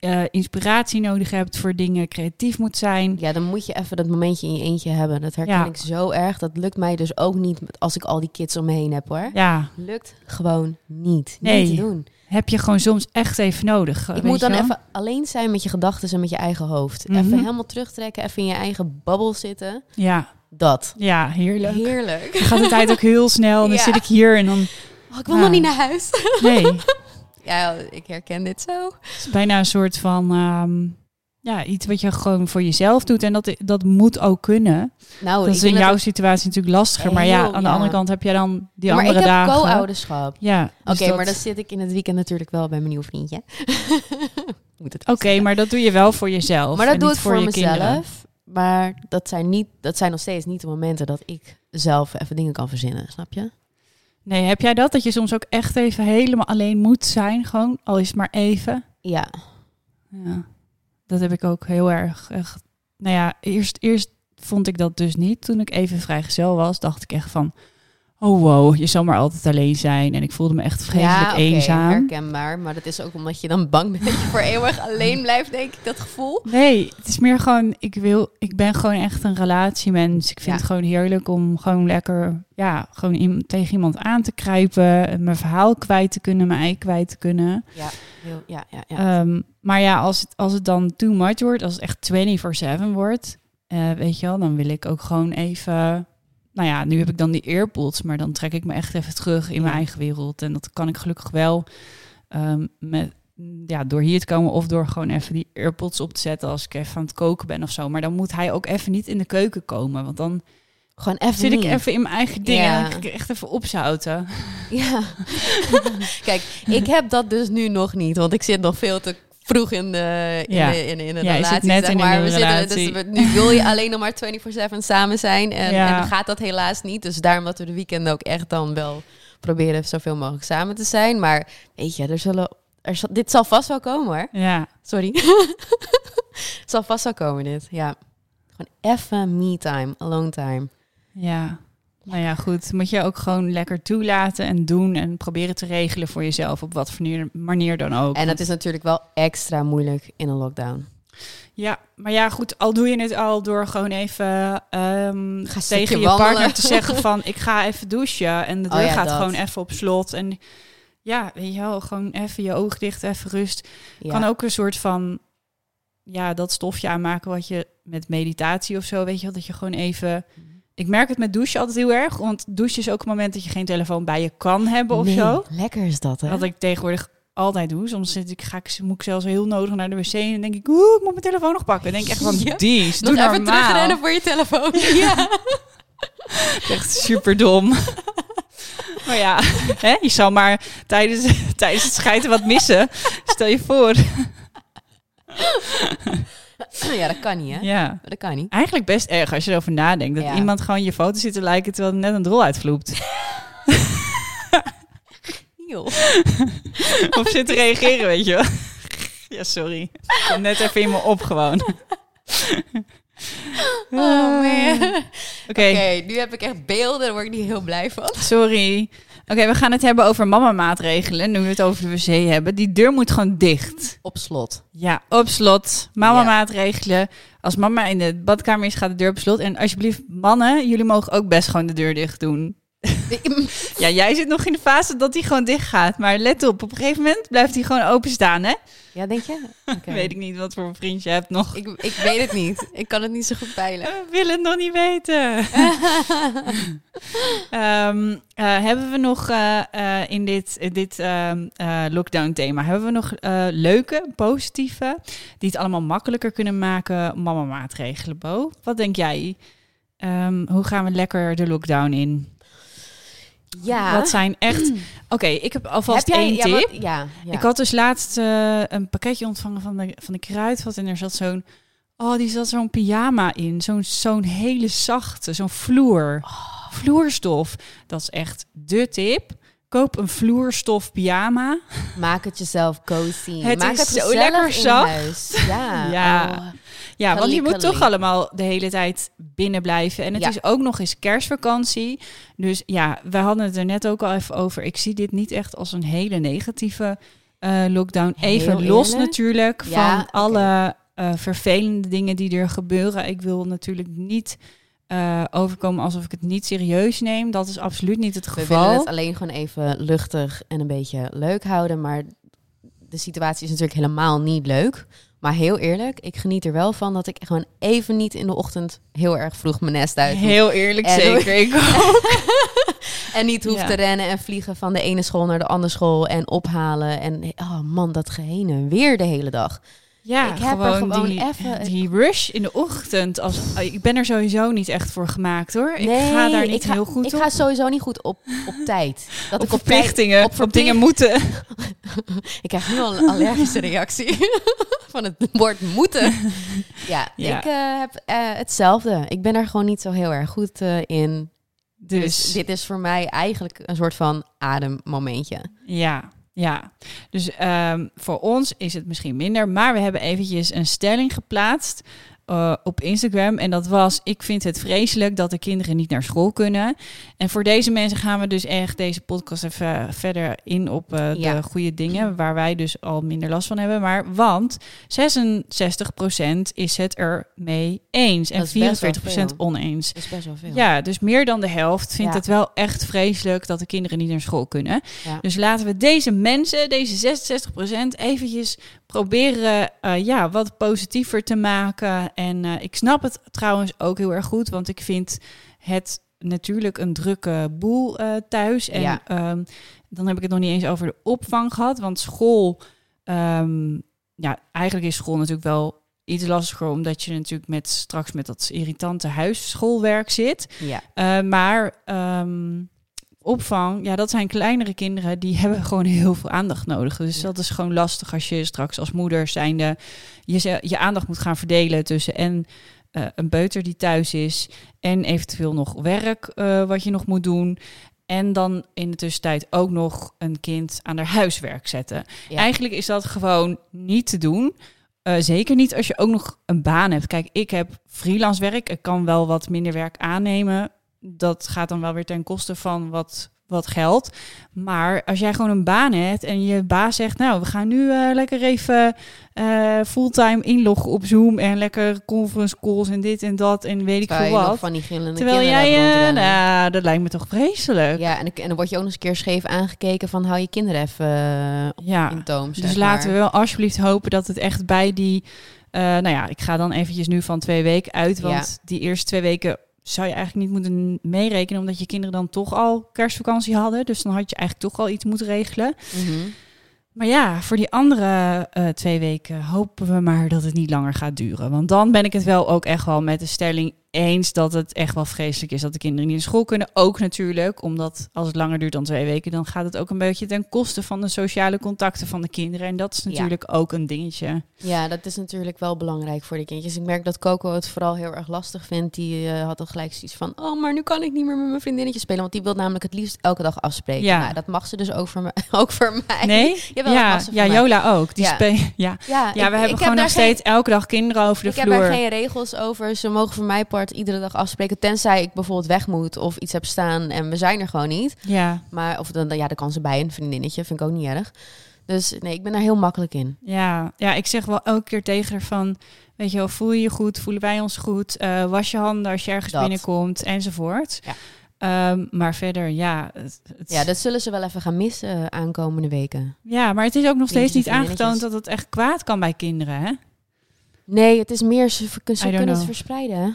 eh, inspiratie nodig hebt voor dingen, creatief moet zijn. Ja, dan moet je even dat momentje in je eentje hebben. Dat herken Ja. ik zo erg. Dat lukt mij dus ook niet als ik al die kids om me heen heb hoor. Ja, Lukt gewoon niet. Nee. Niet te doen. heb je gewoon soms echt even nodig. Ik moet dan wel? even alleen zijn met je gedachten en met je eigen hoofd. Mhm. Even helemaal terugtrekken, even in je eigen babbel zitten. Ja, Dat. ja, heerlijk. Heerlijk. Dan gaat de tijd ook heel snel. En dan Ja. zit ik hier en dan... Oh, ik wil Ja. nog niet naar huis. Nee, Ja, ik herken dit zo. is bijna een soort van... ehm, ja, iets wat je gewoon voor jezelf doet. En dat, dat moet ook kunnen. Nou, dat ik is in jouw dat- situatie natuurlijk lastiger. Maar ja, aan de ja. andere kant heb jij dan die Ja, maar ik andere heb dagen. co-ouderschap. Ja, Oké, dus dat- maar dan zit ik in het weekend natuurlijk wel bij mijn nieuwe vriendje. Het Oké, maar dat doe je wel voor jezelf. Maar dat doe ik voor, mezelf. kinderen. Maar dat zijn, niet, dat zijn nog steeds niet de momenten dat ik zelf even dingen kan verzinnen, snap je? Nee, heb jij dat? Dat je soms ook echt even helemaal alleen moet zijn? Gewoon, al is het maar even. Ja. Ja, dat heb ik ook heel erg. Echt. Nou ja, eerst, eerst vond ik dat dus niet. Toen ik even vrijgezel was, dacht ik echt van... oh wow, je zal maar altijd alleen zijn. En ik voelde me echt vreselijk oké, eenzaam. herkenbaar. Maar dat is ook omdat je dan bang bent dat je voor eeuwig alleen blijft, denk ik, dat gevoel. Nee, het is meer gewoon, ik wil, ik ben gewoon echt een relatiemens. Ik vind Ja. het gewoon heerlijk om gewoon lekker, ja, gewoon tegen iemand aan te kruipen, mijn verhaal kwijt te kunnen, mijn ei kwijt te kunnen. Ja, heel, ja, ja, ja. Ehm, maar ja, als het, als het dan too much wordt, als het echt 24/7 wordt, eh, weet je wel, dan wil ik ook gewoon even, nou ja, nu heb ik dan die earpods, maar dan trek ik me echt even terug in mijn eigen wereld. En dat kan ik gelukkig wel ehm, met, ja, door hier te komen of door gewoon even die earpods op te zetten als ik even aan het koken ben of zo. Maar dan moet hij ook even niet in de keuken komen, want dan Gewoon even zit ik niet. even in mijn eigen dingen Ja. ik echt even opzouten. Ja. Kijk, ik heb dat dus nu nog niet, want ik zit nog veel te vroeg in de, in Ja. de, in, in de Ja, relatie. zeg maar. we zitten, relatie. dus we- nu wil je alleen nog maar 24-7 samen zijn. En, Ja. en dan gaat dat helaas niet. Dus daarom dat we de weekenden ook echt dan wel proberen zoveel mogelijk samen te zijn. Maar weet je, er zullen, er zal, dit zal vast wel komen hoor. Ja, Sorry. Het zal vast wel komen dit, ja. Gewoon even me time, alone time. Ja, nou ja, goed. Moet je ook gewoon lekker toelaten en doen en proberen te regelen voor jezelf op wat voor manier, manier dan ook. En dat is natuurlijk wel extra moeilijk in een lockdown. Ja, maar ja, goed. Al doe je het al door gewoon even ehm, Ga tegen je wandelen. partner te zeggen van ik ga even douchen en de Oh deur ja, gaat dat. gewoon even op slot en ja, weet je wel, gewoon even je oog dicht, even rust. Ja. Kan ook een soort van ja, dat stofje aanmaken wat je met meditatie of zo, weet je wel, dat je gewoon even ik merk het met douchen altijd heel erg, want douchen is ook een moment dat je geen telefoon bij je kan hebben of Nee, zo. Lekker is dat, hè? Wat ik tegenwoordig altijd doe. Soms zit ik, ga ik, moet ik zelfs heel nodig naar de wc en dan denk ik, oeh, ik moet mijn telefoon nog pakken. Dan denk ik echt van, Ja. Nog doe even normaal. terugrennen voor je telefoon. ja. Echt super dom. maar ja, hè, je zal maar tijdens, tijdens het schijten wat missen. Stel je voor. Ja, dat kan niet, hè? Ja. Dat kan niet. Eigenlijk best erg als je erover nadenkt. Dat Ja. iemand gewoon je foto zit te lijken terwijl er net een drol uitvloept. Of zit te reageren, weet je wel. ja, sorry. Ik kom net even in me op gewoon. Oh, man. Oké, Oké, nu heb ik echt beelden, daar word ik niet heel blij van. sorry. Oké, we gaan het hebben over mama-maatregelen. Nu we het over de wc hebben. Die deur moet gewoon dicht. Op slot. Ja, op slot. Mama-maatregelen. Als mama in de badkamer is, gaat de deur op slot. En alsjeblieft, mannen, jullie mogen ook best gewoon de deur dicht doen. Ja, jij zit nog in de fase dat die gewoon dicht gaat. Maar let op, op een gegeven moment blijft die gewoon openstaan, hè? ja, denk je? Weet ik niet wat voor een vriend je hebt nog. Ik, ik weet het niet. Ik kan het niet zo goed peilen. We willen het nog niet weten. Ehm, eh, hebben we nog eh, eh, in dit, dit ehm, eh, lockdown-thema, hebben we nog eh, leuke, positieve, die het allemaal makkelijker kunnen maken, mama-maatregelen, Bo? Wat denk jij? Ehm, hoe gaan we lekker de lockdown in? Ja. Wat zijn echt... Oké, ik heb alvast heb jij, één ja, tip. wat- ja, ja. Ik had dus laatst eh, een pakketje ontvangen van de, van de kruidvat en er zat zo'n... Oh, die zat zo'n pyjama in. Zo'n zo'n hele zachte, zo'n vloer. Oh. Vloerstof. Dat is echt de tip. Koop een vloerstof pyjama. Maak het jezelf cozy. Het Maak is het zo lekker zacht. Ja. Ja. Oh. Ja, want je moet toch allemaal de hele tijd binnen blijven. En het Ja. is ook nog eens kerstvakantie. Dus ja, we hadden het er net ook al even over. Ik zie dit niet echt als een hele negatieve eh, lockdown. Even Heel los eerlijk? natuurlijk Ja, van alle eh, vervelende dingen die er gebeuren. Ik wil natuurlijk niet eh, overkomen alsof ik het niet serieus neem. Dat is absoluut niet het We geval. willen het alleen gewoon even luchtig en een beetje leuk houden. Maar de situatie is natuurlijk helemaal niet leuk. Maar heel eerlijk, ik geniet er wel van dat ik gewoon even niet in de ochtend heel erg vroeg mijn nest uit. Heel eerlijk, En- zeker. Ik ook. En niet hoef Ja. te rennen en vliegen van de ene school naar de andere school en ophalen. En oh man, dat geheen en weer de hele dag. Ja, Ik heb er gewoon, gewoon die, even- die rush in de ochtend. Als, ik ben er sowieso niet echt voor gemaakt hoor. Ik ga daar niet ik ga, heel goed ik op. ga sowieso niet goed op, op tijd. Dat op ik op verplichtingen, op, op dingen moeten. Ik krijg nu al een allergische reactie van het woord moeten. Ja, Ja. ik eh, heb eh, hetzelfde. Ik ben er gewoon niet zo heel erg goed eh, in. Dus, Dus dit is voor mij eigenlijk een soort van ademmomentje. ja, ja. Dus ehm, voor ons is het misschien minder. Maar we hebben eventjes een stelling geplaatst. Eh, op Instagram. En dat was: Ik vind het vreselijk dat de kinderen niet naar school kunnen. En voor deze mensen gaan we dus echt deze podcast even verder in op eh, Ja. de goede dingen. Waar wij dus al minder last van hebben. Maar want 66% is het er mee eens. En Dat is best wel 44% veel. oneens. Dat is best wel veel. Ja, dus meer dan de helft vindt Ja. het wel echt vreselijk dat de kinderen niet naar school kunnen. Ja. Dus laten we deze mensen, deze 66%, eventjes proberen eh, ja, wat positiever te maken. En eh, ik snap het trouwens ook heel erg goed, want ik vind het natuurlijk een drukke boel eh, thuis. En Ja. ehm, dan heb ik het nog niet eens over de opvang gehad, want school, ehm, ja, eigenlijk is school natuurlijk wel iets lastiger, omdat je natuurlijk met straks met dat irritante huisschoolwerk zit. Ja. Eh, maar ehm, opvang, ja, dat zijn kleinere kinderen die hebben gewoon heel veel aandacht nodig. Dus Ja. dat is gewoon lastig als je straks als moeder zijnde je, je aandacht moet gaan verdelen tussen en eh, een beuter die thuis is en eventueel nog werk eh, wat je nog moet doen. En dan in de tussentijd ook nog een kind aan haar huiswerk zetten. Ja. Eigenlijk is dat gewoon niet te doen. Eh, zeker niet als je ook nog een baan hebt. Kijk, ik heb freelance werk. Ik kan wel wat minder werk aannemen. Dat gaat dan wel weer ten koste van wat, wat geld. Maar als jij gewoon een baan hebt en je baas zegt... nou, we gaan nu eh, lekker even eh, fulltime inloggen op Zoom... en lekker conference calls en dit en dat en weet ik veel wat. van die gillende Terwijl jij... rondrennen. nou, dat lijkt me toch vreselijk. Ja, en, dan- en dan word je ook nog eens een keer scheef aangekeken van hou je kinderen even Ja. in toom. Dus laten we wel alsjeblieft hopen dat het echt bij die... nou ja, ik ga dan eventjes nu van twee weken uit. Want die eerste twee weken zou je eigenlijk niet moeten meerekenen... omdat je kinderen dan toch al kerstvakantie hadden. Dus dan had je eigenlijk toch al iets moeten regelen. Mhm. Maar ja, voor die andere eh, twee weken hopen we maar dat het niet langer gaat duren. Want dan ben ik het wel ook echt wel met de stelling eens dat het echt wel vreselijk is dat de kinderen niet naar school kunnen. Ook natuurlijk, omdat als het langer duurt dan twee weken, dan gaat het ook een beetje ten koste van de sociale contacten van de kinderen. En dat is Ja. natuurlijk ook een dingetje. Ja, dat is natuurlijk wel belangrijk voor de kindjes. Ik merk dat Coco het vooral heel erg lastig vindt. Die eh, had al gelijk zoiets van... oh, maar nu kan ik niet meer met mijn vriendinnetje spelen. Want die wil namelijk het liefst elke dag afspreken. Ja. Nou, dat mag ze dus ook voor, me, ook voor mij. Nee? Jawel, ja, ja. Jola ook. Die Ja. ja. Ja, ja, ik- we ik hebben heb gewoon nog geen- steeds elke dag kinderen over de ik heb vloer. daar geen regels over. Ze mogen voor mij part iedere dag afspreken. Tenzij ik bijvoorbeeld weg moet of iets heb staan en we zijn er gewoon niet. Ja, Maar of dan, ja, dan kan ze bij een vriendinnetje. Vind ik ook niet erg. Dus nee, ik ben daar heel makkelijk in. Ja, ja, ik zeg wel elke keer tegen haar van, weet je wel, voel je je goed, voelen wij ons goed, eh, was je handen als je ergens Dat. binnenkomt enzovoort. Ja. Ehm, maar verder, ja, het, het- Ja, dat zullen ze wel even gaan missen eh, aankomende weken. ja, maar het is ook nog steeds niet aangetoond dat het echt kwaad kan bij kinderen, hè? Nee, het is meer, ze, kunnen het verspreiden. hè.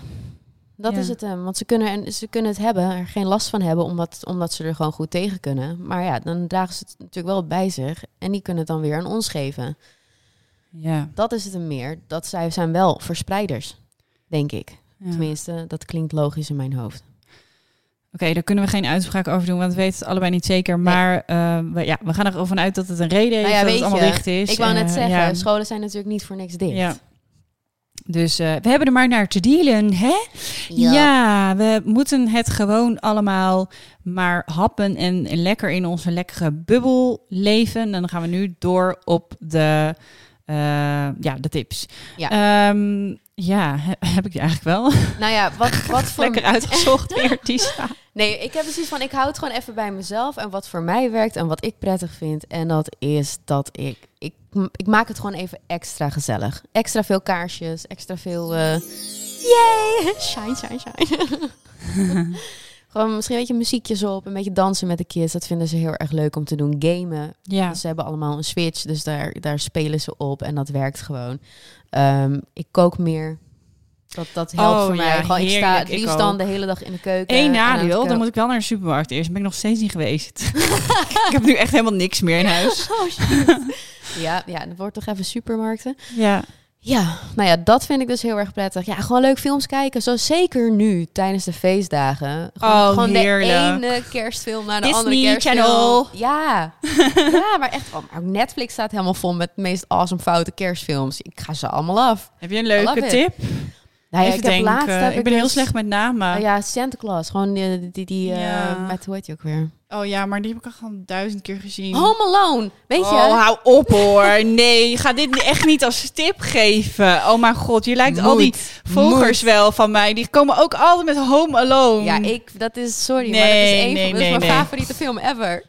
Dat Ja. is het hem. Want ze kunnen, en ze kunnen het hebben, er geen last van hebben, omdat, omdat ze er gewoon goed tegen kunnen. Maar ja, dan dragen ze het natuurlijk wel bij zich. En die kunnen het dan weer aan ons geven. Ja. Dat is het hem meer. Dat zij zijn wel verspreiders, denk ik. ja. Tenminste, dat klinkt logisch in mijn hoofd. Oké, daar kunnen we geen uitspraak over doen, want we weten het allebei niet zeker. Maar eh, we, ja, we gaan ervan uit dat het een reden heeft Nou ja, dat het allemaal je, dicht is. Ik wou net Eh, zeggen, ja. scholen zijn natuurlijk niet voor niks dicht. Ja. Dus eh, we hebben er maar naar te dealen, hè? Ja. we moeten het gewoon allemaal maar happen en lekker in onze lekkere bubbel leven. En dan gaan we nu door op de, eh, ja, de tips. Ja. Ehm, ja, he- heb ik die eigenlijk wel Nou ja, wat, wat voor... lekker uitgezocht weer, Tisa. Nee, ik heb precies van, ik hou het gewoon even bij mezelf en wat voor mij werkt en wat ik prettig vind. En dat is dat ik, ik, ik maak het gewoon even extra gezellig. Extra veel kaarsjes, extra veel, eh yay, shine, shine, shine. gewoon misschien een beetje muziekjes op, een beetje dansen met de kids. Dat vinden ze heel erg leuk om te doen. Gamen. Ja, ze hebben allemaal een switch, dus daar, daar spelen ze op en dat werkt gewoon. Ehm, ik kook meer. Dat, dat helpt Oh, voor mij. ja, Gewoon, ik sta het liefst dan de hele dag in de keuken. Eén nadeel, dan moet ik wel naar de supermarkt eerst. Ben ik nog steeds niet geweest. ik heb nu echt helemaal niks meer in huis. Oh, shit. Ja, ja, dat wordt toch even supermarkten. Ja, Ja, nou ja, dat vind ik dus heel erg prettig. Ja, gewoon leuk films kijken. Zo zeker nu, tijdens de feestdagen. Gewoon, Oh, gewoon heerlijk. de ene kerstfilm naar de Disney andere kerstfilm. Channel. Ja. ja, maar echt. Oh, Netflix staat helemaal vol met de meest awesome foute kerstfilms. Ik ga ze allemaal af. heb je een leuke it. Nou ja, Even ik heb laatst heb ik ben heel dus- slecht met namen. Oh ja, Santa Claus. Gewoon die, die, die eh, met hoe heet je ook weer? Oh ja, maar die heb ik al gewoon duizend keer gezien. Home Alone. Weet je? Oh, hou op hoor. Nee, gaat dit echt niet als tip geven. Oh mijn god, je lijkt al die volgers wel van mij. Die komen ook altijd met Home Alone. Ja, ik, dat is, sorry, maar Nee, dat is, een nee, van, dat is nee, mijn nee. favoriete film ever.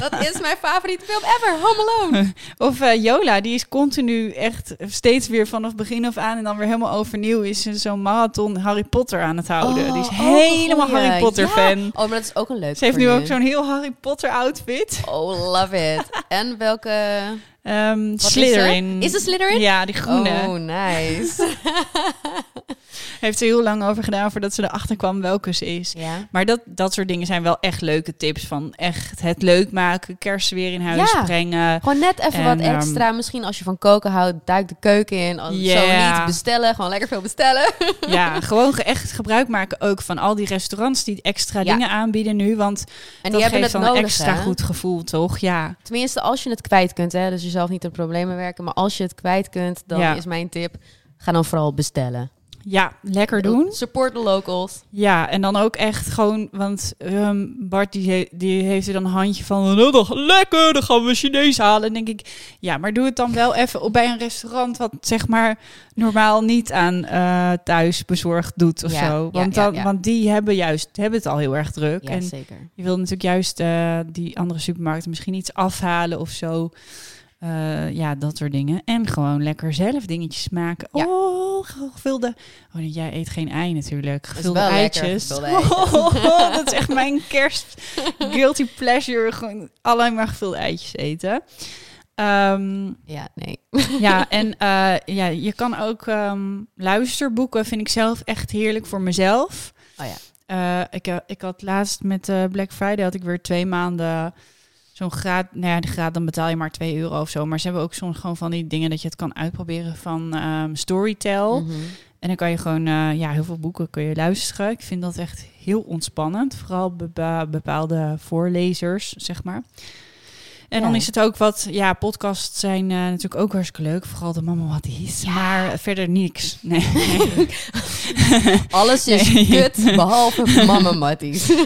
Dat is mijn favoriete film ever, Home Alone. Of eh, Jola, die is continu echt steeds weer vanaf begin af aan en dan weer helemaal overnieuw is zo'n marathon Harry Potter aan het houden. die is Oh, helemaal goeie. Harry Potter Ja. fan. Oh, maar dat is ook een leuk Ze heeft nu ook zo'n heel Harry Potter outfit. Oh, love it. En welke... Wat Slytherin. Is, is het Slytherin? Ja, die groene. Oh, nice. Heeft ze heel lang over gedaan voordat ze erachter kwam welke ze is. ja. Maar dat, dat soort dingen zijn wel echt leuke tips. Van echt het leuk maken, kerst weer in huis Ja. brengen. Gewoon net even En, wat ehm, extra. Misschien als je van koken houdt, duik de keuken in. Als zo niet bestellen, gewoon lekker veel bestellen. Ja, gewoon ge- echt gebruik maken ook van al die restaurants die extra Ja. dingen aanbieden nu. Want En dat die hebben het nodig, een extra hè? goed gevoel, toch? Ja. Tenminste, als je het kwijt kunt, hè. Dus jezelf niet in problemen werken. Maar als je het kwijt kunt, dan is mijn tip... Ga dan vooral bestellen. Ja, lekker doen. Support the locals. Ja, en dan ook echt gewoon, want ehm, Bart die, he- die heeft er dan een handje van, oh, dan, lekker, dan gaan we Chinees halen. En denk ik, ja, maar doe het dan wel even op bij een restaurant wat zeg maar normaal niet aan eh, thuis bezorgd doet of Ja, zo. Want, ja, dan, ja. want die hebben juist, hebben het al heel erg druk. Ja, en zeker. je wil natuurlijk juist eh, die andere supermarkten misschien iets afhalen of zo. Eh, ja, dat soort dingen. En gewoon lekker zelf dingetjes maken. Ja. Oh, gevulde... Oh, jij eet geen ei natuurlijk. Gevulde lekker, eitjes. Oh, dat is echt mijn kerst guilty pleasure. Gewoon alleen maar gevulde eitjes eten. Ehm, Ja, nee. ja, en eh, ja, je kan ook ehm, luisterboeken, vind ik zelf echt heerlijk voor mezelf. Oh ja. Eh, ik, ik had laatst met Black Friday had ik weer twee maanden zo'n graad. Nou ja, de graad dan betaal je maar 2 euro of zo. Maar ze hebben ook soms gewoon van die dingen dat je het kan uitproberen van ehm, Storytel. Mhm. En dan kan je gewoon, eh, ja, heel veel boeken kun je luisteren. Ik vind dat echt heel ontspannend. Vooral bepa- bepaalde voorlezers, zeg maar. En Ja. dan is het ook wat, ja, podcasts zijn eh, natuurlijk ook hartstikke leuk. Vooral de Mama Wat Is. Ja. Maar verder niks. Nee. nee. Alles is Nee. kut, behalve mama matties.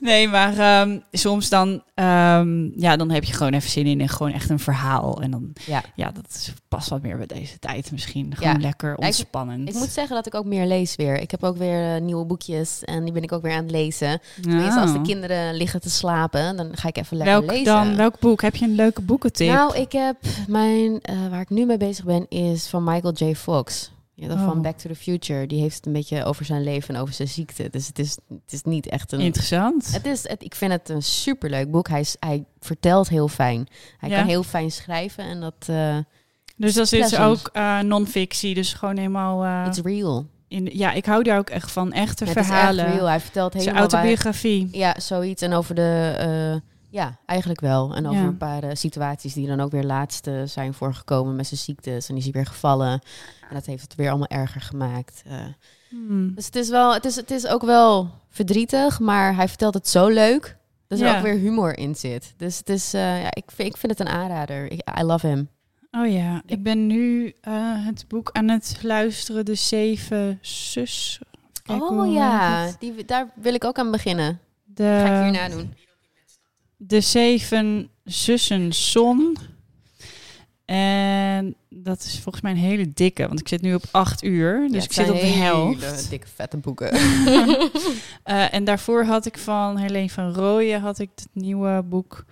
Nee, maar ehm, soms dan, ehm, ja, dan heb je gewoon even zin in en gewoon echt een verhaal. En dan, Ja. ja, dat is- past wat meer bij deze tijd misschien. Gewoon Ja. lekker ik- ontspannend. Ik moet zeggen dat ik ook meer lees weer. Ik heb ook weer eh, nieuwe boekjes en die ben ik ook weer aan het lezen. Tenminste, als de Oh. kinderen liggen te slapen, dan ga ik even lekker Welk lezen. dan? Welk boek? Heb je een leuke boekentip? Nou, ik heb mijn, eh, waar ik nu mee bezig ben, is van Michael J. Fox. Ja, dat Oh. van Back to the Future. Die heeft het een beetje over zijn leven en over zijn ziekte. Dus het is, het is niet echt een... Interessant. Het is, het, ik vind het een superleuk boek. Hij, is, hij vertelt heel fijn. Hij Ja. kan heel fijn schrijven en dat... eh dus dat is ook eh non-fictie, dus gewoon helemaal... it's real. in ja, ik hou daar ook echt van. Echte Het is verhalen. echt real. Hij vertelt Zijn helemaal... waar- autobiografie. Ja, zoiets. En over de... ja, eigenlijk wel. En over Ja. een paar eh, situaties die dan ook weer laatst eh, zijn voorgekomen met zijn ziektes. En die is hij weer gevallen. En dat heeft het weer allemaal erger gemaakt. Eh, Hmm. dus het is, wel, het, is, het is ook wel verdrietig, maar hij vertelt het zo leuk. Dat er Ja. ook weer humor in zit. Dus het is, ja, ik, vind, ik vind het een aanrader. Ik, I love him. Oh ja, ik ben nu het boek aan het luisteren, De Zeven Zus. Kijk, oh ja, die, daar wil ik ook aan beginnen. De, Ga ik hierna doen. De Zeven Zussen Zon. En dat is volgens mij een hele dikke, want ik zit nu op acht uur. Dus Ja, ik zit op de hele helft. dikke vette boeken. Eh, en daarvoor had ik van Helene van Rooyen had ik het nieuwe boek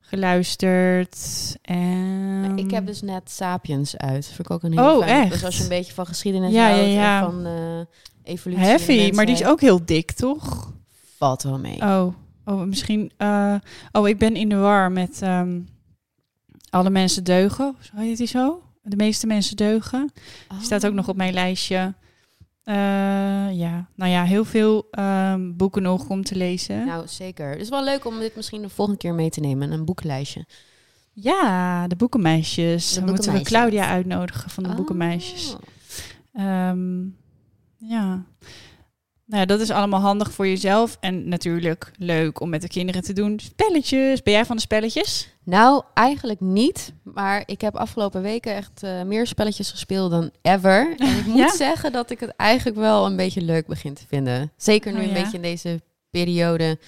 geluisterd. En... Ik heb dus net Sapiens uit. Vind ik ook een heel Oh, fijn. echt? Dus als je een beetje van geschiedenis Ja, houdt ja, ja. en van eh, evolutie. Heavy, maar die is ook heel dik, toch? Valt wel mee. Oh, oh misschien. eh, oh, ik ben in de war met ehm, alle mensen deugen. Zo heet die zo? De meeste mensen deugen. Die staat ook nog op mijn lijstje. Eh, ja, nou ja, heel veel ehm, boeken nog om te lezen. Nou, zeker. Het is wel leuk om dit misschien de volgende keer mee te nemen. Een boeklijstje. Ja, de boekenmeisjes. De Dan moeten we. Claudia uitnodigen van de Oh. boekenmeisjes. Ehm, ja. Nou, dat is allemaal handig voor jezelf. En natuurlijk leuk om met de kinderen te doen. Spelletjes. Ben jij van de spelletjes? Nou, eigenlijk niet. Maar ik heb afgelopen weken echt eh, meer spelletjes gespeeld dan ever. En ik moet Ja? zeggen dat ik het eigenlijk wel een beetje leuk begin te vinden. Zeker nu Oh, een beetje in deze periode.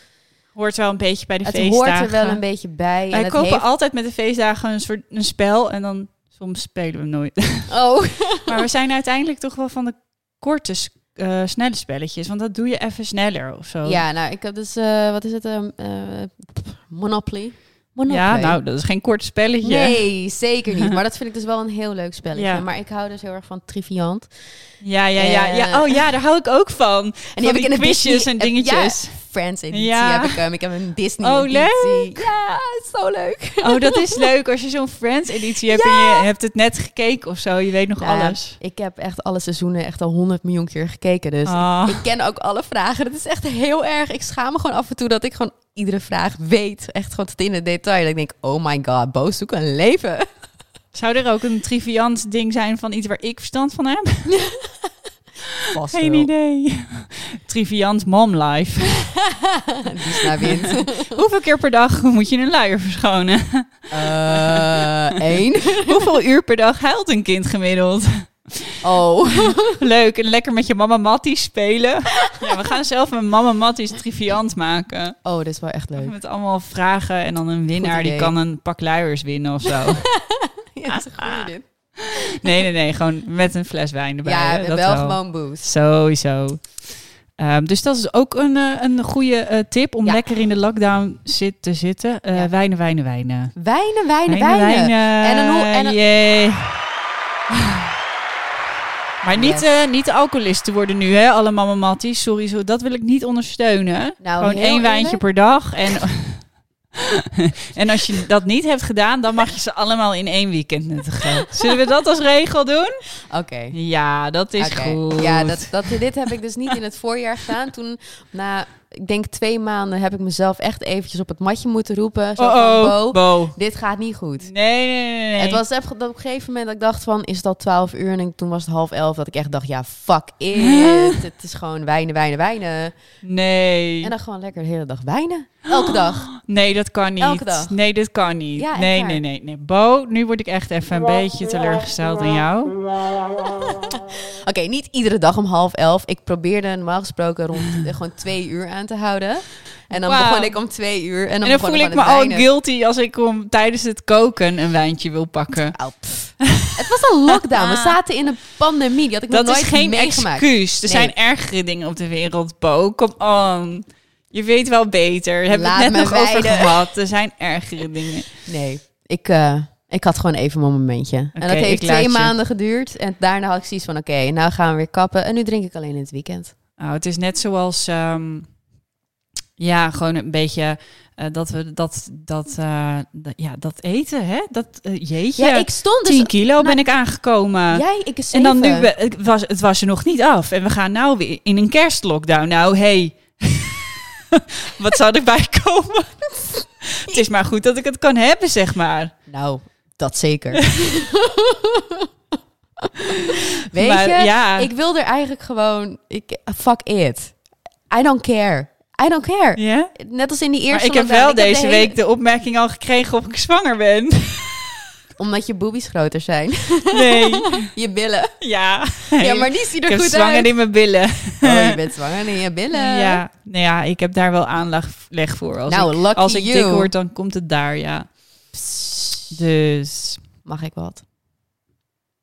Hoort wel een beetje bij de Het feestdagen. hoort er wel een beetje bij. Wij en het kopen heeft... altijd met de feestdagen een soort een spel. En dan soms spelen we hem nooit. Oh, maar we zijn uiteindelijk toch wel van de korte, eh, snelle spelletjes. Want dat doe je even sneller of zo. ja, nou, ik heb dus, eh, wat is het? ehm, eh, Monopoly. Monopoly. Ja, nou, dat is geen kort spelletje. Nee, zeker niet. Maar dat vind ik dus wel een heel leuk spelletje. Ja. Maar ik hou dus heel erg van Triviant. Ja, ja, ja, ja. Oh ja, daar hou ik ook van. En die heb ik in de quizjes en dingetjes. Ja, Friends editie Ja. heb ik hem. Ik heb een Disney Oh. Ja, zo leuk. Oh, dat is leuk als je zo'n Friends-editie hebt en je hebt het net gekeken of zo. Je weet nog Nou, alles. Ik heb echt alle seizoenen echt al honderd miljoen keer gekeken. Dus Ah. ik ken ook alle vragen. Dat is echt heel erg. Ik schaam me gewoon af en toe dat ik gewoon iedere vraag weet. Echt gewoon tot in het detail. Dat ik denk, oh my god, Bo, zoek een leven. Zou er ook een triviant ding zijn van iets waar ik verstand van heb? Vast Geen wel. idee. Triviant mom life. Die naar wind. Hoeveel keer per dag moet je een luier verschonen? Eh, één. Hoeveel uur per dag huilt een kind gemiddeld? Oh. Leuk, en lekker met je mama Matties spelen. Ja, we gaan zelf een mama Matties triviant maken. Oh, dat is wel echt leuk. Met allemaal vragen en dan een winnaar die kan een pak luiers winnen of zo. Ja, dat is een goede dit. Nee, nee, nee, gewoon met een fles wijn erbij. Ja, dat wel gewoon boost. Sowieso. Ehm, dus dat is ook een, eh, een goede eh, tip om Ja. lekker in de lockdown zit, te zitten. Eh, Ja. Wijnen, wijnen, wijnen. Wijnen, wijnen, wijnen. En een hoe- en een- Jee. Maar niet, Yes. niet alcoholisten worden nu, hè? Alle mama matties. Sorry, zo, dat wil ik niet ondersteunen. Nou, Gewoon één wijntje eerlijk. per dag. En, en als je dat niet hebt gedaan, dan mag je ze allemaal in één weekend nuttigen. Zullen we dat als regel doen? Oké. Ja, dat is goed. Ja, dat, dat, dit heb ik dus niet in het voorjaar gedaan. Toen, na, ik denk twee maanden, heb ik mezelf echt eventjes op het matje moeten roepen. Zo Oh, van, oh, Bo, Bo. dit gaat niet goed. Nee, nee, nee, nee. Het was even dat op een gegeven moment dat ik dacht van, is het al 12 uur? En toen was het half elf dat ik echt dacht, ja, fuck it. Het is gewoon wijnen, wijnen, wijnen. Nee. En dan gewoon lekker de hele dag wijnen. Elke dag. Nee, dat kan niet. Elke dag. Nee, dit kan niet. Ja, nee, nee, nee, nee. Bo, nu word ik echt even een beetje teleurgesteld in jou. Oké, niet iedere dag om half elf. Ik probeerde normaal gesproken rond eh, gewoon twee uur aan te houden. En dan Wauw. begon ik om twee uur. En dan, En dan voel ik me al guilty als ik om tijdens het koken een wijntje wil pakken. Pff. het was een lockdown. We zaten in een pandemie. Die had ik Dat nog is geen excuus. Er Nee. zijn ergere dingen op de wereld, Bo. Kom on. Je weet wel beter. We Laat het net nog over gehad. Er zijn ergere dingen. Nee, ik, eh, ik had gewoon even mijn momentje. en dat heeft twee maanden geduurd. En daarna had ik zoiets van, oké, nou gaan we weer kappen. En nu drink ik alleen in het weekend. Nou, het is net zoals, ehm, ja, gewoon een beetje eh, dat we dat, dat, eh, dat- ja, dat eten, hè? Dat uh, jeetje. Ja, ik stond dus... 10 kilo nou, ben ik aangekomen. Jij, ik is en dan nu, het was, het was er nog niet af. En we gaan nou weer in een kerstlockdown. Nou, hey. Wat zou erbij komen? het is maar goed dat ik het kan hebben, zeg maar. Nou, dat zeker. Weet Maar je, ja. ik wil er eigenlijk gewoon... Ik, fuck it. I don't care. I don't care. Ja? Net als in die Maar eerste ik heb wel de deze week de opmerking al gekregen of ik zwanger ben. Omdat je boobies groter zijn. Nee. je billen. Ja. Ja, maar die ziet ik er goed zwanger uit. in mijn billen. Oh, je bent zwanger in je billen. Ja, nou ja, ik heb daar wel aanleg voor. Als Nou, ik, als ik you. dik word, dan komt het daar, ja. Dus Mag ik wat?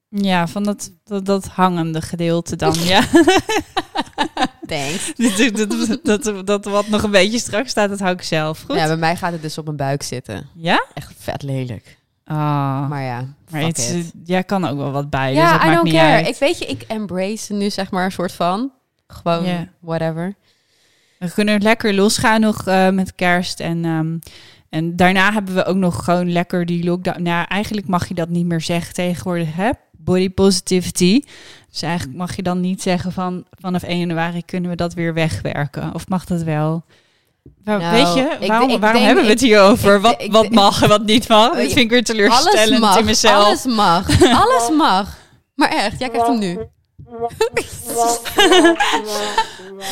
ja, van dat, dat, dat hangende gedeelte dan, ja. Thanks. dat, dat, dat, dat wat nog een beetje strak staat, dat hou ik zelf. Goed? Ja, bij mij gaat het dus op mijn buik zitten. Ja? Echt vet lelijk. Ah, Maar ja, maar it. jij kan ook wel wat bij, dus Ja, dat I maakt don't niet care. uit. Ik weet je, ik embrace nu zeg maar een soort van. Gewoon whatever. We kunnen lekker losgaan nog eh, met kerst. En, ehm, en daarna hebben we ook nog gewoon lekker die lockdown. Nou, eigenlijk mag je dat niet meer zeggen tegenwoordig, hè? Body positivity. Dus eigenlijk mag je dan niet zeggen van vanaf 1 januari kunnen we dat weer wegwerken. Of mag dat wel? Nou, weet je, waarom, ik waarom denk- hebben we het hier over? wat wat mag en wat niet mag? Dat vind ik weer Alles teleurstellend mag. in mezelf. Alles mag. Alles mag. Maar echt, jij krijgt hem nu.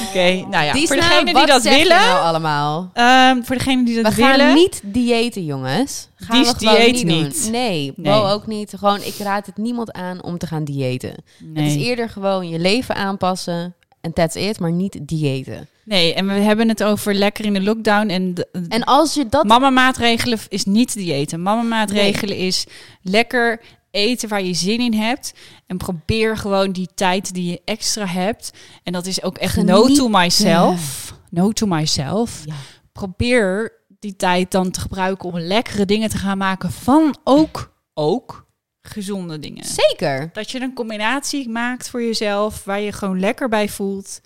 Oké, nou ja, Die voor snap, degenen die dat willen, nou allemaal? ehm, voor degenen die We dat gaan willen, niet diëten, jongens. Gaan Die we dieet niet. doen. niet. Nee, Nee. Bo ook niet. Gewoon, ik raad het niemand aan om te gaan diëten. nee. Het is eerder gewoon je leven aanpassen en that's it, maar niet diëten. nee, en we hebben het over lekker in de lockdown en de, En als je dat... Mama maatregelen is niet diëten. Mama maatregelen is lekker eten waar je zin in hebt. En probeer gewoon die tijd die je extra hebt. En dat is ook echt no to myself. No to myself. Ja. Probeer die tijd dan te gebruiken om lekkere dingen te gaan maken van ook, ook gezonde dingen. Zeker. Dat je een combinatie maakt voor jezelf waar je gewoon lekker bij voelt.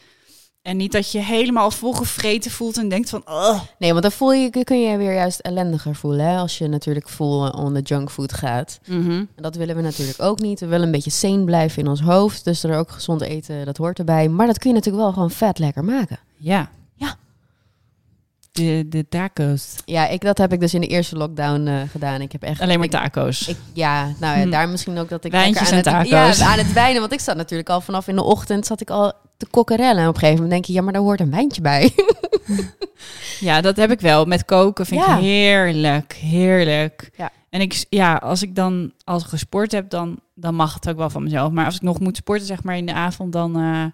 En niet dat je helemaal volgevreten voelt en denkt van... Oh, Nee, want dan voel je, kun je je weer juist ellendiger voelen. Hè? Als je natuurlijk vol on de junkfood gaat. En dat willen we natuurlijk ook niet. We willen een beetje sane blijven in ons hoofd. Dus er ook gezond eten, dat hoort erbij. Maar dat kun je natuurlijk wel gewoon vet lekker maken. Ja. Ja. De, de taco's. Ja, ik, dat heb ik dus in de eerste lockdown eh, gedaan. Ik heb echt... Alleen maar taco's. Ik, ja, nou ja, Hm. daar misschien ook dat ik Wijntjes lekker aan en het, taco's. ja, aan het wijnen. Want ik zat natuurlijk al vanaf in de ochtend zat ik al te kokkerellen. En op een gegeven moment denk je, ja, maar daar hoort een wijntje bij. Ja, dat heb ik wel. Met koken vind Ja. ik heerlijk. Heerlijk. Ja. En ik, ja, als ik dan als ik gesport heb, dan, dan mag het ook wel van mezelf. Maar als ik nog moet sporten, zeg maar in de avond, dan, eh,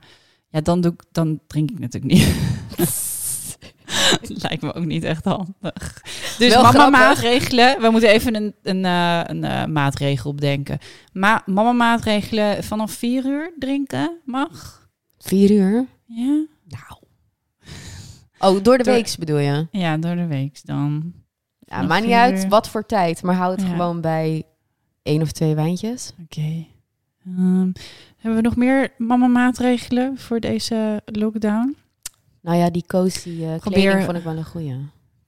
ja, dan, doe ik, dan drink ik natuurlijk niet. Lijkt me ook niet echt handig. Dus Wel mama maatregelen. We moeten even een, een, eh, een eh, maatregel bedenken. Ma mama maatregelen vanaf vier uur drinken mag. Vier uur? Ja, Nou. Oh, door de Door- week bedoel je? ja door de week dan. Ja, maakt niet uit wat voor tijd, maar hou het Ja. gewoon bij één of twee wijntjes. Oké. Ehm, hebben we nog meer mama maatregelen voor deze lockdown? Nou ja, die cozy eh Probeer- vond ik wel een goeie.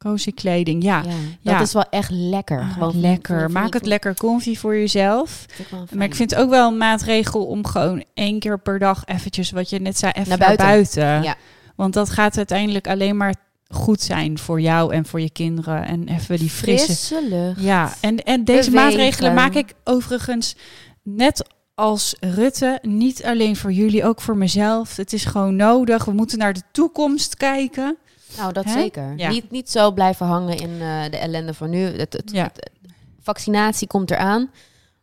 Cozy kleding, ja. Ja, ja. dat is wel echt lekker. Ah, gewoon lekker. van- van- Maak het lekker comfy voor jezelf. Maar ik vind het ook wel een maatregel om gewoon één keer per dag eventjes, wat je net zei, even Naar naar buiten. buiten. Ja. Want dat gaat uiteindelijk alleen maar goed zijn voor jou en voor je kinderen. En even die frisse... frisse lucht. Ja, en, en deze Bewegen. maatregelen maak ik overigens net als Rutte niet alleen voor jullie, ook voor mezelf. Het is gewoon nodig. We moeten naar de toekomst kijken. Nou, dat Hè? zeker. Ja. Niet, niet zo blijven hangen in eh, de ellende van nu. Het, het, Ja. het- vaccinatie komt eraan.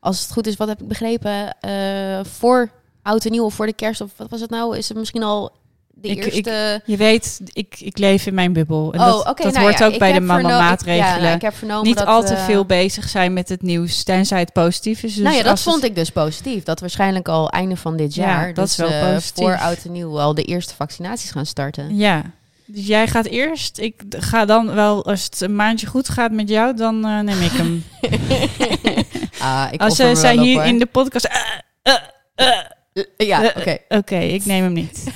Als het goed is, wat heb ik begrepen? eh, voor oud en nieuw of voor de kerst of wat was het nou? Is het misschien al de Ik- eerste... Je weet, ik, ik leef in mijn bubbel. En oh, dat, oké. dat nou hoort ja, ook ik bij de heb verno- mama ik- maatregelen. Ja, nou, ik heb vernomen niet dat, al te eh, veel bezig zijn met het nieuws, tenzij het positief is. Dus nou ja, dat het- vond ik dus positief. Dat waarschijnlijk al einde van dit Ja, jaar. dat dus, is wel voor oud en nieuw al de eerste vaccinaties gaan starten. Ja. Dus jij gaat eerst. Ik ga dan wel, als het een maandje goed gaat met jou, dan eh, neem ik hem. ah, ik als ze me zijn hier hoor. in de podcast. eh, eh, eh, Ja, Eh, oké. Oké, ik neem hem niet.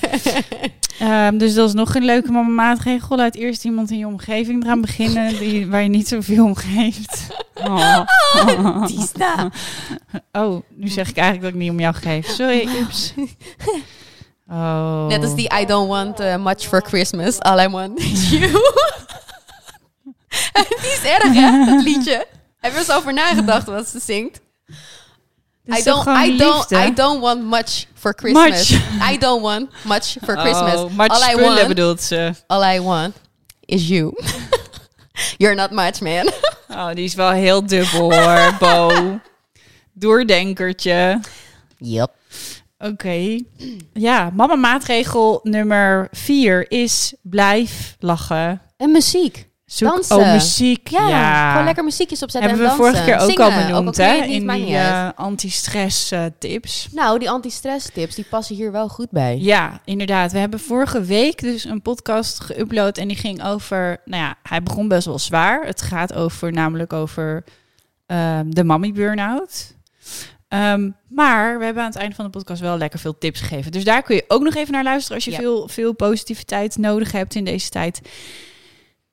Ehm, dus dat is nog een leuke maatregel. Laat eerst iemand in je omgeving eraan beginnen die, waar je niet zoveel om geeft. Oh. Tista. oh, nu zeg ik eigenlijk dat ik niet om jou geef. Sorry, ups. Oh. Net als die I don't want uh, much for Christmas. All I want is you. die is erg, hè, dat liedje. Heb je eens over nagedacht wat ze zingt? I don't, I, don't? I don't want much for Christmas. I don't want much for Christmas. Oh, much all, I spullen want, bedoelt ze. all I want is you. You're not much, man. Oh, die is wel heel dubbel hoor, Bo. Doordenkertje. Yep. Oké. Ja, mama maatregel nummer vier is blijf lachen. En muziek. Zoek Dansen. oh, muziek. Ja, Ja, gewoon lekker muziekjes opzetten Hebben we en dansen. vorige keer ook Zingen, al benoemd, hè? In die eh, anti-stress eh, tips. Nou, die anti-stress tips, die passen hier wel goed bij. Ja, inderdaad. We hebben vorige week dus een podcast geüpload en die ging over, nou ja, hij begon best wel zwaar. Het gaat over, namelijk over ehm, de mommy burn-out. Ehm, maar we hebben aan het eind van de podcast wel lekker veel tips gegeven. Dus daar kun je ook nog even naar luisteren als je Ja. veel, veel positiviteit nodig hebt in deze tijd.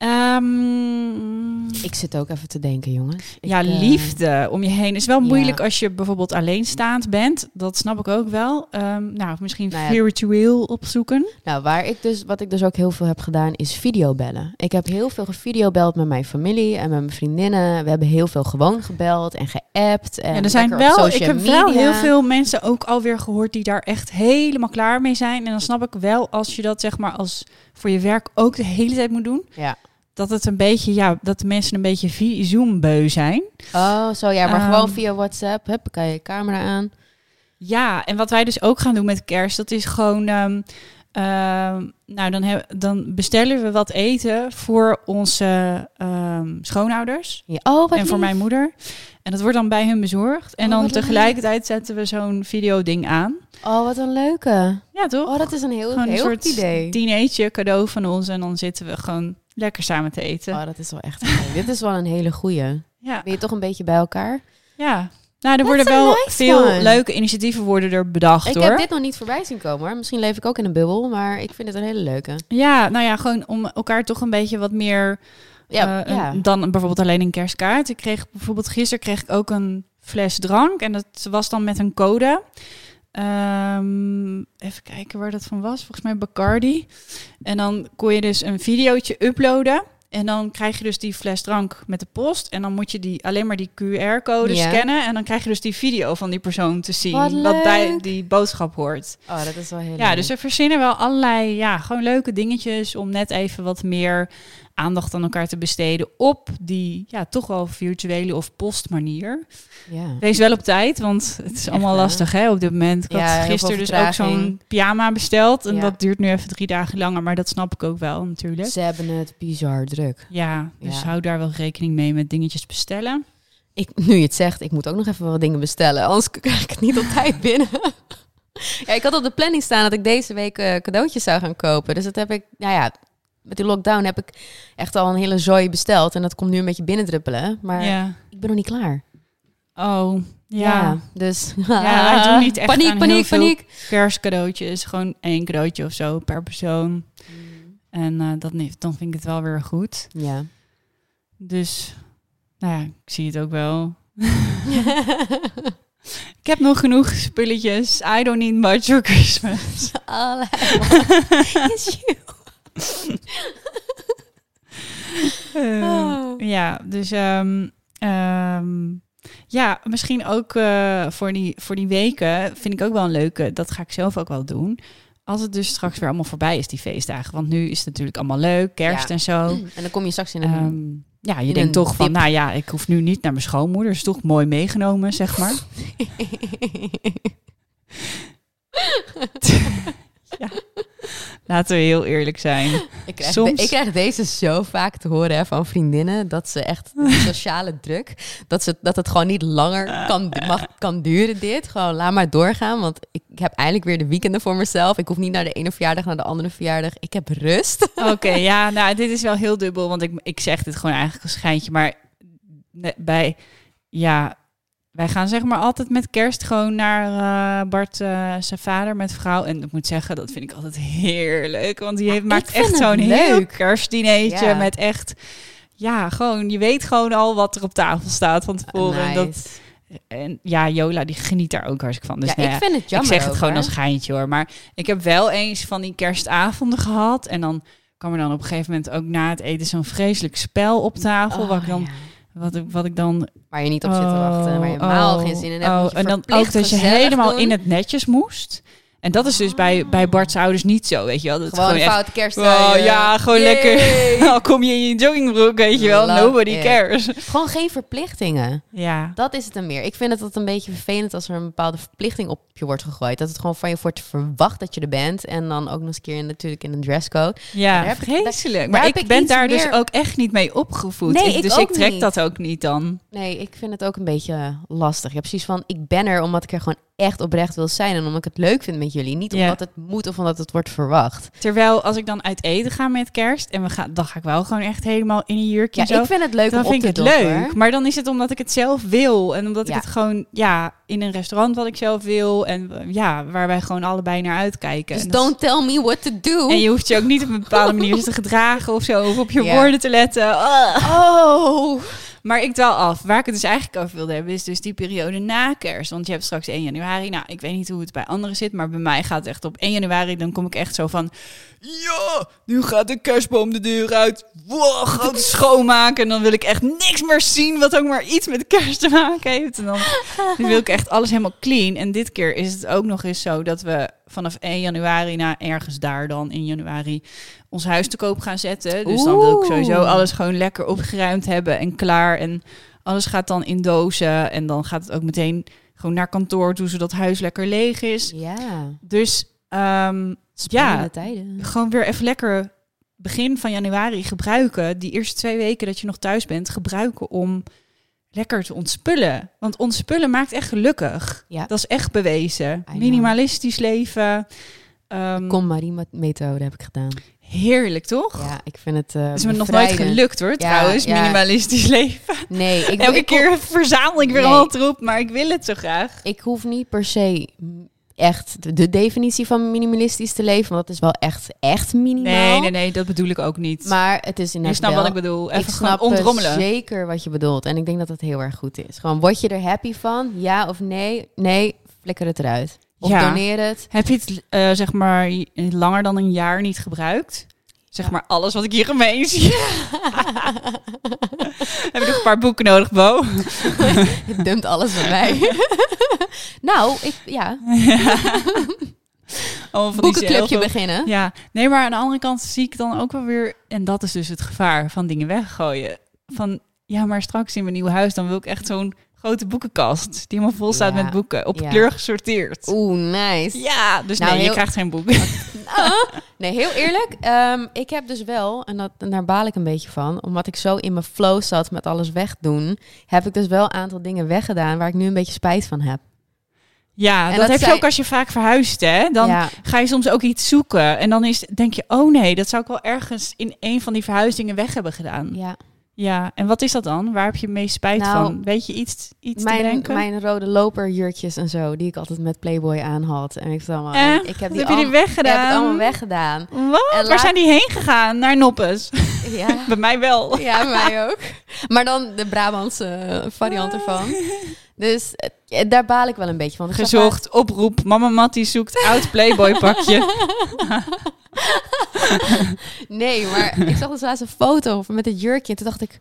Ehm, Ik zit ook even te denken, jongens. Ik, ja, eh, liefde om je heen is wel ja. moeilijk als je bijvoorbeeld alleenstaand bent. Dat snap ik ook wel. Ehm, nou, misschien Nou ja. virtueel opzoeken. Nou, waar ik dus, wat ik dus ook heel veel heb gedaan, is videobellen. Ik heb heel veel gevideobeld met mijn familie en met mijn vriendinnen. We hebben heel veel gewoon gebeld en geappt. En Ja, er zijn wel, ik heb wel heel veel mensen ook alweer gehoord die daar echt helemaal klaar mee zijn. En dan snap ik wel als je dat zeg maar als voor je werk ook de hele tijd moet doen. Ja. Dat het een beetje, ja, dat de mensen een beetje Zoom-beu zijn. Oh, zo ja, maar Ehm, gewoon via WhatsApp. Hup, kan je camera aan. Ja, en wat wij dus ook gaan doen met kerst, dat is gewoon. ehm, ehm, nou, dan, heb, dan bestellen we wat eten voor onze ehm, schoonouders Ja. Oh, wat en voor lief. mijn moeder. En dat wordt dan bij hun bezorgd. En Oh, dan tegelijkertijd zetten we zo'n videoding aan. Oh, wat een leuke. Ja, toch? Oh, dat is een heel, gewoon een soort goed idee. dinertje cadeau van ons. En dan zitten we gewoon lekker samen te eten. Oh, dat is wel echt mooi. Dit is wel een hele goeie. Ja, Ben je toch een beetje bij elkaar? ja. Nou, er worden wel nice veel one. leuke initiatieven worden er bedacht, Ik hoor. heb dit nog niet voorbij zien komen hoor. Misschien leef ik ook in een bubbel, maar ik vind het een hele leuke. Ja, nou ja, gewoon om elkaar toch een beetje wat meer Ja, eh, ja. dan bijvoorbeeld alleen een kerstkaart. Ik kreeg bijvoorbeeld gisteren kreeg ik ook een fles drank en dat was dan met een code. Ehm, even kijken waar dat van was. Volgens mij Bacardi. En dan kon je dus een videootje uploaden. En dan krijg je dus die fles drank met de post. En dan moet je die, alleen maar die QR-code scannen. En dan krijg je dus die video van die persoon te zien. Wat Wat, bij die boodschap hoort. Oh, dat is wel heel Ja, leuk. dus we verzinnen wel allerlei, ja, gewoon leuke dingetjes om net even wat meer aandacht aan elkaar te besteden op die, ja, toch wel virtuele of postmanier. ja. Wees wel op tijd, want het is allemaal lastig hè, op dit moment. Ik Ja, had gisteren dus ook zo'n pyjama besteld en Ja. dat duurt nu even drie dagen langer, maar dat snap ik ook wel natuurlijk. Ze hebben het bizar druk. Ja, dus hou daar wel rekening mee met dingetjes bestellen. Ik, nu je het zegt, ik moet ook nog even wat dingen bestellen. Anders krijg ik het niet op tijd binnen. ja, ik had op de planning staan dat ik deze week eh, cadeautjes zou gaan kopen. Dus dat heb ik, nou ja, met die lockdown heb ik echt al een hele zooi besteld. En dat komt nu een beetje binnendruppelen. Maar Ja. ik ben nog niet klaar. Oh, ja. dus... Ja, doen niet echt Paniek, paniek, paniek. Kerstcadeautjes, gewoon één cadeautje of zo per persoon. En eh, dat niet, dan vind ik het wel weer goed. Ja. Dus, nou ja, ik zie het ook wel. Ik heb nog genoeg spulletjes. I don't need much for Christmas. All I want is you. Eh, Oh. Ja, dus ehm, ehm, ja, misschien ook eh, voor, die, voor die weken vind ik ook wel een leuke. Dat ga ik zelf ook wel doen. Als het dus straks weer allemaal voorbij is, die feestdagen. Want nu is het natuurlijk allemaal leuk, kerst Ja. en zo. En dan kom je straks in een... Ehm, ja, je In denkt toch van, nou ja, ik hoef nu niet naar mijn schoonmoeder. Is toch mooi meegenomen, zeg maar. Laten we heel eerlijk zijn. Ik krijg, Soms- de- ik krijg deze zo vaak te horen hè, van vriendinnen. Dat ze echt sociale druk. Dat, ze, dat het gewoon niet langer kan, mag, kan duren dit. Gewoon laat maar doorgaan. Want ik, ik heb eindelijk weer de weekenden voor mezelf. Ik hoef niet naar de ene verjaardag naar de andere verjaardag. Ik heb rust. Oké, ja, nou, dit is wel heel dubbel. Want ik, ik zeg dit gewoon eigenlijk als schijntje. Maar bij, ja, wij gaan zeg maar altijd met kerst gewoon naar eh, Bart, eh, zijn vader met vrouw. En ik moet zeggen, dat vind ik altijd heerlijk. Want die heeft, maakt echt zo'n heel kerstdineetje Ja. met echt... Ja, gewoon, je weet gewoon al wat er op tafel staat van tevoren. En, dat, en ja, Jola die geniet daar ook hartstikke van. Dus ja, nou ik vind het jammer ik zeg het ook, gewoon als geintje hoor. Maar ik heb wel eens van die kerstavonden gehad. En dan kwam er dan op een gegeven moment ook na het eten zo'n vreselijk spel op tafel. Oh, wat, ik dan, ja. Wat, ik, wat ik dan... Waar je niet op zit te wachten. Waar je helemaal geen zin in hebt. oh, en dan ook dat je helemaal doen. in het netjes moest. En dat is dus bij, bij Bart's ouders niet zo, weet je wel. Dat het Gewoon een echt- foute kerst. Oh, ja, gewoon lekker. Al kom je in je joggingbroek, weet je wel. Love Nobody it. cares. Gewoon geen verplichtingen. Ja. Dat is het dan meer. Ik vind het dat een beetje vervelend als er een bepaalde verplichting op je wordt gegooid. Dat het gewoon van je wordt verwacht dat je er bent. En dan ook nog eens een keer in, natuurlijk in een dresscode. Ja, Daar heb ik- daar- vreselijk. Maar ik ik ben daar dus meer- ook echt niet mee opgevoed. Nee, Ik- ik dus ook ik trek niet. dat ook niet dan. Nee, ik vind het ook een beetje lastig. Je hebt precies van, ik ben er omdat ik er gewoon echt oprecht wil zijn. En omdat ik het leuk vind met jullie. Niet Ja. omdat het moet of omdat het wordt verwacht. Terwijl als ik dan uit eten ga met kerst en we gaan, dan ga ik wel gewoon echt helemaal in een jurkje Ja, zo. ik vind het leuk dan om vind ik het doppen, leuk. Maar dan is het omdat ik het zelf wil. En omdat Ja. ik het gewoon, ja, in een restaurant wat ik zelf wil. En ja, waar wij gewoon allebei naar uitkijken. Dus don't tell me what to do. En je hoeft je ook niet op een bepaalde manier te gedragen of zo. Of op je woorden te letten. Oh. Maar ik dwaal af. Waar ik het dus eigenlijk over wilde hebben, is dus die periode na kerst. Want je hebt straks 1 januari. Nou, ik weet niet hoe het bij anderen zit, maar bij mij gaat het echt op 1 januari. Dan kom ik echt zo van. Ja, nu gaat de kerstboom de deur uit. Wow, groot schoonmaken. En dan wil ik echt niks meer zien wat ook maar iets met kerst te maken heeft. En dan wil ik echt alles helemaal clean. En dit keer is het ook nog eens zo dat we vanaf 1 januari naar ergens daar dan in januari ons huis te koop gaan zetten. Dus dan wil ik sowieso alles gewoon lekker opgeruimd hebben en klaar. En alles gaat dan in dozen. En dan gaat het ook meteen gewoon naar kantoor toe, zodat huis lekker leeg is. Ja. Dus ehm, Ja. tijden. gewoon weer even lekker begin van januari gebruiken. Die eerste twee weken dat je nog thuis bent, gebruiken om lekker te ontspullen. Want ontspullen maakt echt gelukkig. Ja. Dat is echt bewezen. Minimalistisch leven. Ehm, Kom Marie-methode heb ik gedaan. heerlijk, toch? Ja, ik vind het eh Het is me nog nooit gelukt hoor, trouwens. ja. Minimalistisch leven. Nee, ik, Elke ik, keer verzamel ik weer Nee. al troep, maar ik wil het zo graag. Ik hoef niet per se echt de, de definitie van minimalistisch te leven. Want dat is wel echt, echt minimaal. Nee, nee, nee, dat bedoel ik ook niet. Maar het is je inderdaad snapt wel... wat ik bedoel. Even ik snap ontrommelen. zeker wat je bedoelt. En ik denk dat het heel erg goed is. Gewoon, word je er happy van? Ja of nee? Nee, flikker het eruit. Of Ja. doneer het. Heb je het, eh, zeg maar, langer dan een jaar niet gebruikt? Zeg maar alles wat ik hier gemeen zie. Heb je nog een paar boeken nodig, Bo? Je dumpt alles bij mij. nou, ik, ja, van die boekenclubje beginnen. Ja, nee, maar aan de andere kant zie ik dan ook wel weer... En dat is dus het gevaar van dingen weggooien. Van, ja, maar straks in mijn nieuwe huis... dan wil ik echt zo'n grote boekenkast... die helemaal vol staat Ja, met boeken. Op ja. kleur gesorteerd. Oeh, nice. Ja, dus Nou, nee, je krijgt geen boek. Ah, nee, heel eerlijk. ehm, ik heb dus wel, en, dat, en daar baal ik een beetje van, omdat ik zo in mijn flow zat met alles wegdoen, heb ik dus wel een aantal dingen weggedaan waar ik nu een beetje spijt van heb. Ja, En dat, dat heb je ook als je vaak verhuist, hè? Dan ja, ga je soms ook iets zoeken. En dan is, denk je, oh nee, dat zou ik wel ergens in een van die verhuisdingen weg hebben gedaan. Ja, ja. en wat is dat dan? Waar heb je het meest spijt Nou, van? Weet je iets, iets te Mijn, bedenken? mijn rode loperjurkjes en zo, die ik altijd met Playboy aan had. En ik, het allemaal, Eh, ik heb die heb je die al- weggedaan? Ik heb het allemaal weggedaan. Wat? En Waar laat- zijn die heen gegaan? Naar Noppes. Ja. Bij mij wel. Ja, mij ook. Maar dan de Brabantse eh, variant ervan. Dus eh, daar baal ik wel een beetje van. Ik zag Gezocht, oproep. Mama Mattie zoekt oud Playboy pakje. Nee, maar ik zag dus laatst een foto met het jurkje. En toen dacht ik...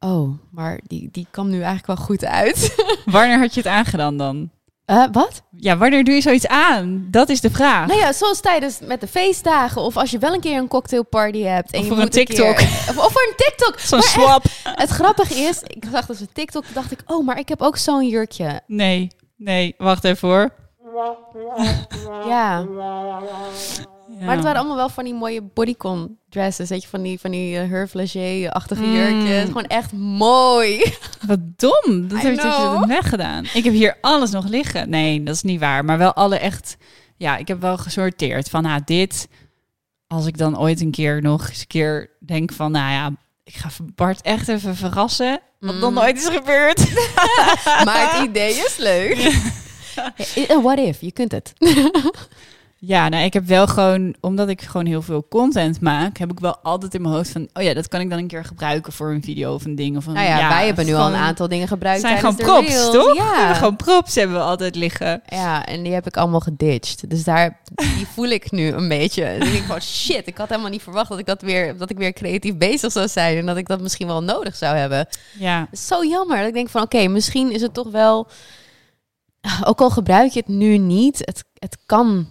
Oh, maar die, die kwam nu eigenlijk wel goed uit. Wanneer had je het aangedaan dan? Eh, wat? Ja, wanneer doe je zoiets aan? Dat is de vraag. Nou ja, zoals tijdens met de feestdagen. Of als je wel een keer een cocktailparty hebt. En Of je voor een moet keer- TikTok. of, of voor een TikTok. Zo'n echt, swap. het grappige is, ik zag dus een TikTok. Toen dacht ik, oh, maar ik heb ook zo'n jurkje. Nee, nee, wacht even hoor. Ja. Ja. Maar het waren allemaal wel van die mooie bodycon dresses. Weet je, van die, van die uh, Hervé-achtige Mm. jurkjes. Gewoon echt mooi. Wat dom. Dat I heb je weggedaan. Ik heb hier alles nog liggen. Nee, dat is niet waar. Maar wel alle echt... Ja, ik heb wel gesorteerd van, ah, dit... Als ik dan ooit een keer nog eens een keer denk van, nou ja... Ik ga Bart echt even verrassen. Wat nog Mm. nooit is gebeurd. maar het idee is leuk. Eh, What if? Je kunt het. Ja, nou, ik heb wel gewoon... Omdat ik gewoon heel veel content maak... Heb ik wel altijd in mijn hoofd van... Oh ja, dat kan ik dan een keer gebruiken voor een video of een ding. Of een, Nou ja, wij hebben nu al een aantal dingen gebruikt zijn gewoon props, reels. toch? Ja. gewoon props hebben we altijd liggen. ja, en die heb ik allemaal geditcht. Dus daar die voel ik nu een beetje. Dan denk ik van shit, ik had helemaal niet verwacht dat ik dat weer dat ik weer creatief bezig zou zijn en dat ik dat misschien wel nodig zou hebben. Ja, Zo jammer. Dat ik denk van oké, misschien is het toch wel. Ook al gebruik je het nu niet, het, het kan.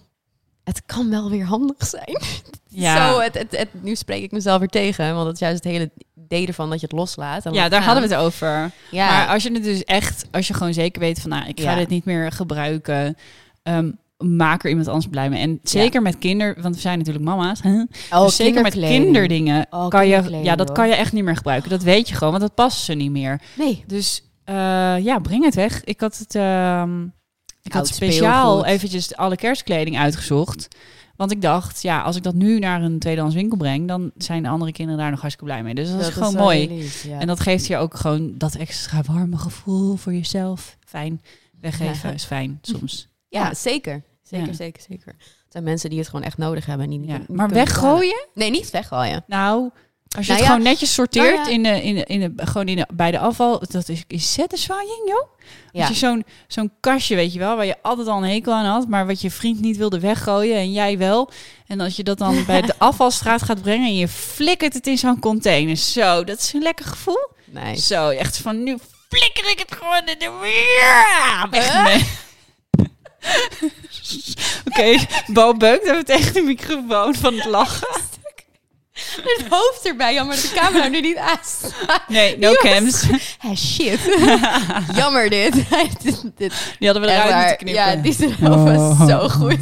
Het kan wel weer handig zijn. ja. Zo, het, het, het, nu spreek ik mezelf weer tegen. Want dat is juist het hele idee ervan dat je het loslaat. en ja daar gaan. hadden we het over. Ja, Maar als je het dus echt, als je gewoon zeker weet van, nou, ik ga Ja. dit niet meer gebruiken, ehm, maak er iemand anders blij mee. En zeker met kinderen, want we zijn natuurlijk mama's. hè? oh, dus zeker met kinderdingen Oh, kan je, ja, dat hoor. kan je echt niet meer gebruiken. Dat weet je gewoon, want dat past ze niet meer. Nee. Dus eh, ja, breng het weg. Ik had het, ehm, Ik had speciaal speelgoed. eventjes alle kerstkleding uitgezocht. Want ik dacht, ja, als ik dat nu naar een tweedehands winkel breng, dan zijn de andere kinderen daar nog hartstikke blij mee. Dus dat, is gewoon mooi. heel lief, ja. En dat geeft je ook gewoon dat extra warme gevoel voor jezelf. Fijn. Weggeven Ja. is fijn soms. ja, ja. zeker. Zeker, zeker, zeker. Het zijn mensen die het gewoon echt nodig hebben. En die niet, Maar betalen. weggooien? Nee, niet weggooien. Nou, als je Nou het ja, gewoon netjes sorteert nou ja. in de, in de, in de, gewoon in de, bij de afval, dat is, is satisfying, joh. Ja. Als je zo'n zo'n kastje, weet je wel, waar je altijd al een hekel aan had, maar wat je vriend niet wilde weggooien en jij wel. En als je dat dan bij de afvalstraat gaat brengen en je flikkert het in zo'n container. Zo, dat is een lekker gevoel. Nice. Zo, echt van nu flikker ik het gewoon in de weer. Oké, Bo beukt even tegen de microfoon van het lachen. Het hoofd erbij, jammer dat de camera nu niet aanstaat. Nee, no cams. Ah, shit. jammer dit. dit, dit. Die hadden we eruit moeten knippen. Ja, die zijn hoofd was zo goed.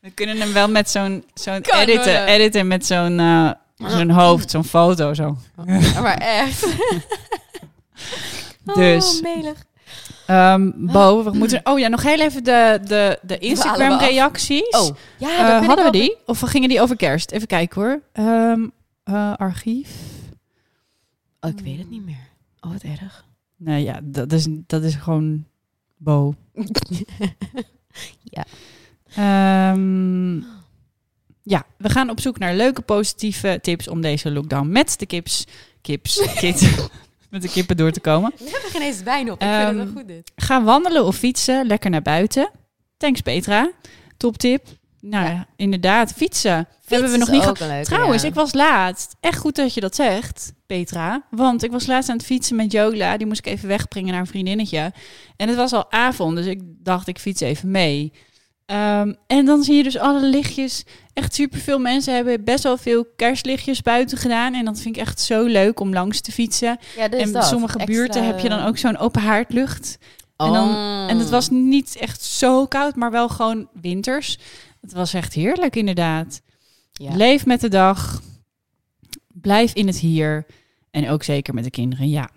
We kunnen hem wel met zo'n zo'n editen, wel. editen met zo'n eh, zo'n hoofd, zo'n foto zo. maar echt. Dus. Oh, melig. Ehm, Bo, we moeten. Oh ja, nog heel even de, de, de Instagram af. reacties. Oh, ja, ik hadden we die? Of gingen die over kerst? Even kijken hoor. Ehm, eh, archief. Oh, ik weet het niet meer. Oh, wat erg. Nee, ja, dat is, dat is gewoon Bo. Ja. Ehm, ja, we gaan op zoek naar leuke positieve tips om deze lockdown met de kips, kips, kit, met de kippen door te komen. We hebben geen eens wijn op. Ik Ehm, vind het wel goed dit. Ga wandelen of fietsen, lekker naar buiten. Thanks Petra. Top tip. Nou ja, inderdaad, fietsen. Hebben we nog niet gehad. gehad. Trouwens, ik was laatst. Echt goed dat je dat zegt, Petra. Want ik was laatst aan het fietsen met Jola. Die moest ik even wegbrengen naar een vriendinnetje. En het was al avond, dus ik dacht ik fiets even mee. Ehm, en dan zie je dus alle lichtjes. Echt superveel mensen hebben best wel veel kerstlichtjes buiten gedaan. En dat vind ik echt zo leuk om langs te fietsen. Ja, en dat. sommige Extra- buurten heb je dan ook zo'n open haardlucht. En, dan, Oh. en het was niet echt zo koud, maar wel gewoon winters. Het was echt heerlijk, inderdaad. Ja. Leef met de dag. Blijf in het hier. En ook zeker met de kinderen, ja.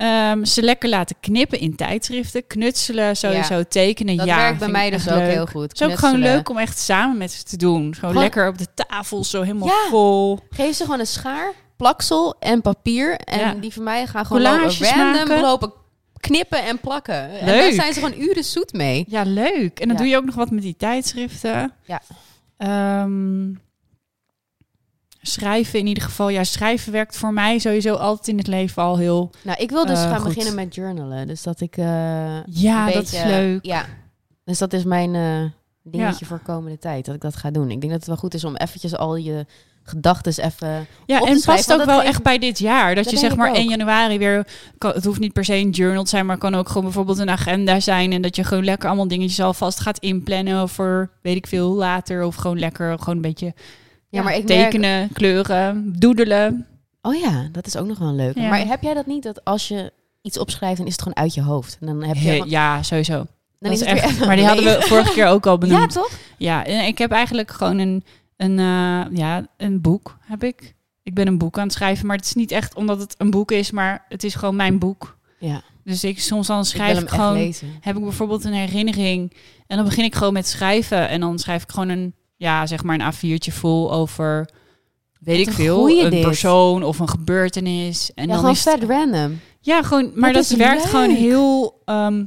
Ehm, ze lekker laten knippen in tijdschriften. Knutselen, sowieso tekenen. Dat ja, werkt bij mij dus ook leuk. heel goed. Het is ook gewoon leuk om echt samen met ze te doen. Gewoon, Gewoon- lekker op de tafel, zo helemaal Ja. vol. Geef ze gewoon een schaar, plaksel en papier. En Ja. die van mij gaan gewoon Collages lopen, random maken. lopen knippen en plakken. En daar Leuk. zijn ze gewoon uren zoet mee. Ja, leuk. En dan Ja. doe je ook nog wat met die tijdschriften. Ja. Ehm, schrijven in ieder geval. Ja, schrijven werkt voor mij sowieso altijd in het leven al heel... Nou, ik wil dus Eh, gaan goed. beginnen met journalen. Dus dat ik eh, Ja, dat beetje, is leuk. Ja, dus dat is mijn eh, dingetje voor komende tijd. Dat ik dat ga doen. Ik denk dat het wel goed is om eventjes al je gedachten even... Ja, op te en past ook wel echt bij dit jaar. Dat, Dat je zeg maar ook. 1 januari weer... Kan, het hoeft niet per se een journal te zijn, maar kan ook gewoon bijvoorbeeld een agenda zijn. En dat je gewoon lekker allemaal dingetjes alvast gaat inplannen voor weet ik veel later. Of gewoon lekker gewoon een beetje Ja, maar ik merk- tekenen, kleuren, doedelen. Oh ja, dat is ook nog wel. Ja. Maar heb jij dat niet, dat als je iets opschrijft, dan is het gewoon uit je hoofd? En dan heb je... He- ja, sowieso. dan Dat is is het echt, maar die hadden we vorige keer ook al Ja, benoemd. toch? Ja, en ik heb eigenlijk gewoon een, een, eh, ja, een boek, heb ik. Ik ben een boek aan het schrijven, maar het is niet echt omdat het een boek is, maar het is gewoon mijn boek. Ja, Dus ik soms dan schrijf ik, gewoon, lezen. heb ik bijvoorbeeld een herinnering en dan begin ik gewoon met schrijven en dan schrijf ik gewoon een, ja, zeg maar een A4'tje vol over, weet ik veel, een dit. persoon of een gebeurtenis. En ja, dan gewoon is het- vet random. ja, gewoon, maar Dat werkt leuk. gewoon heel ehm,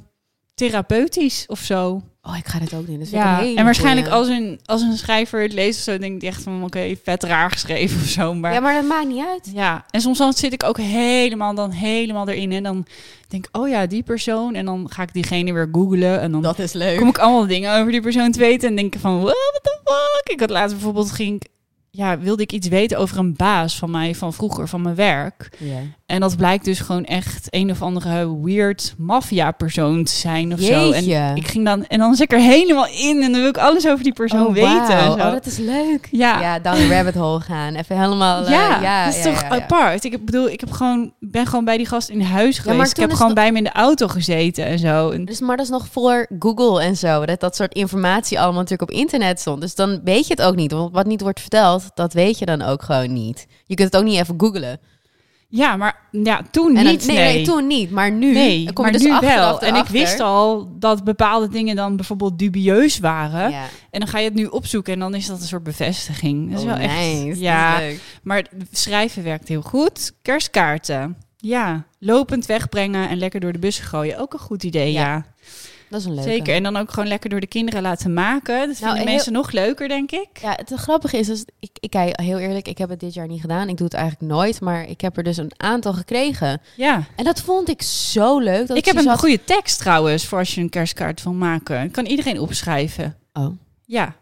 therapeutisch of zo. Oh, ik ga dit ook doen. Dat Ja, en waarschijnlijk goeie. als een, als een schrijver het leest of zo, denk ik echt van, oké, vet raar geschreven of zo. Maar Ja, ja, maar dat maakt niet uit. en soms dan zit ik ook helemaal, dan helemaal erin. En dan denk ik, oh ja, die persoon. En dan ga ik diegene weer googlen. En dan is leuk. kom ik allemaal dingen over die persoon te weten. En denk ik van, what the fuck? Ik had laatst bijvoorbeeld, ging ja, wilde ik iets weten over een baas van mij van vroeger, van mijn werk. En dat blijkt dus gewoon echt een of andere weird maffia-persoon te zijn of zo. En ik ging dan en dan zit ik er helemaal in en dan wil ik alles over die persoon oh, weten. Oh, dat is leuk. ja. Ja, down the rabbit hole gaan. Even helemaal... eh, ja, ja, dat is ja, toch ja, apart. Ik bedoel, ik heb gewoon, ben gewoon bij die gast in huis geweest. maar ik heb gewoon bij hem in de auto gezeten en zo. En, Dus, maar dat is nog voor Google en zo. Dat dat soort informatie allemaal natuurlijk op internet stond. Dus dan weet je het ook niet. Want wat niet wordt verteld, dat weet je dan ook gewoon niet. Je kunt het ook niet even googlen. Ja, maar ja, toen dan- niet. nee, nee, toen niet. Maar nu Nee, kom maar dus nu wel. En ik wist al dat bepaalde dingen dan bijvoorbeeld dubieus waren. Ja. En dan ga je het nu opzoeken en dan is dat een soort bevestiging. Dat is Oh, wel nice. Ja, leuk. maar schrijven werkt heel goed. Kerstkaarten. Ja, lopend wegbrengen en lekker door de bus gooien. Ook een goed idee, ja. Ja, Dat is een leuke. Zeker. En dan ook gewoon lekker door de kinderen laten maken. Dat vinden heel- mensen nog leuker, denk ik. Ja, het grappige is, dus ik, ik heel eerlijk, ik heb het dit jaar niet gedaan. Ik doe het eigenlijk nooit, maar ik heb er dus een aantal gekregen. Ja. En dat vond ik zo leuk. Dat Ik heb een had- goede tekst trouwens voor als je een kerstkaart wil maken. Kan iedereen opschrijven. Oh. Ja.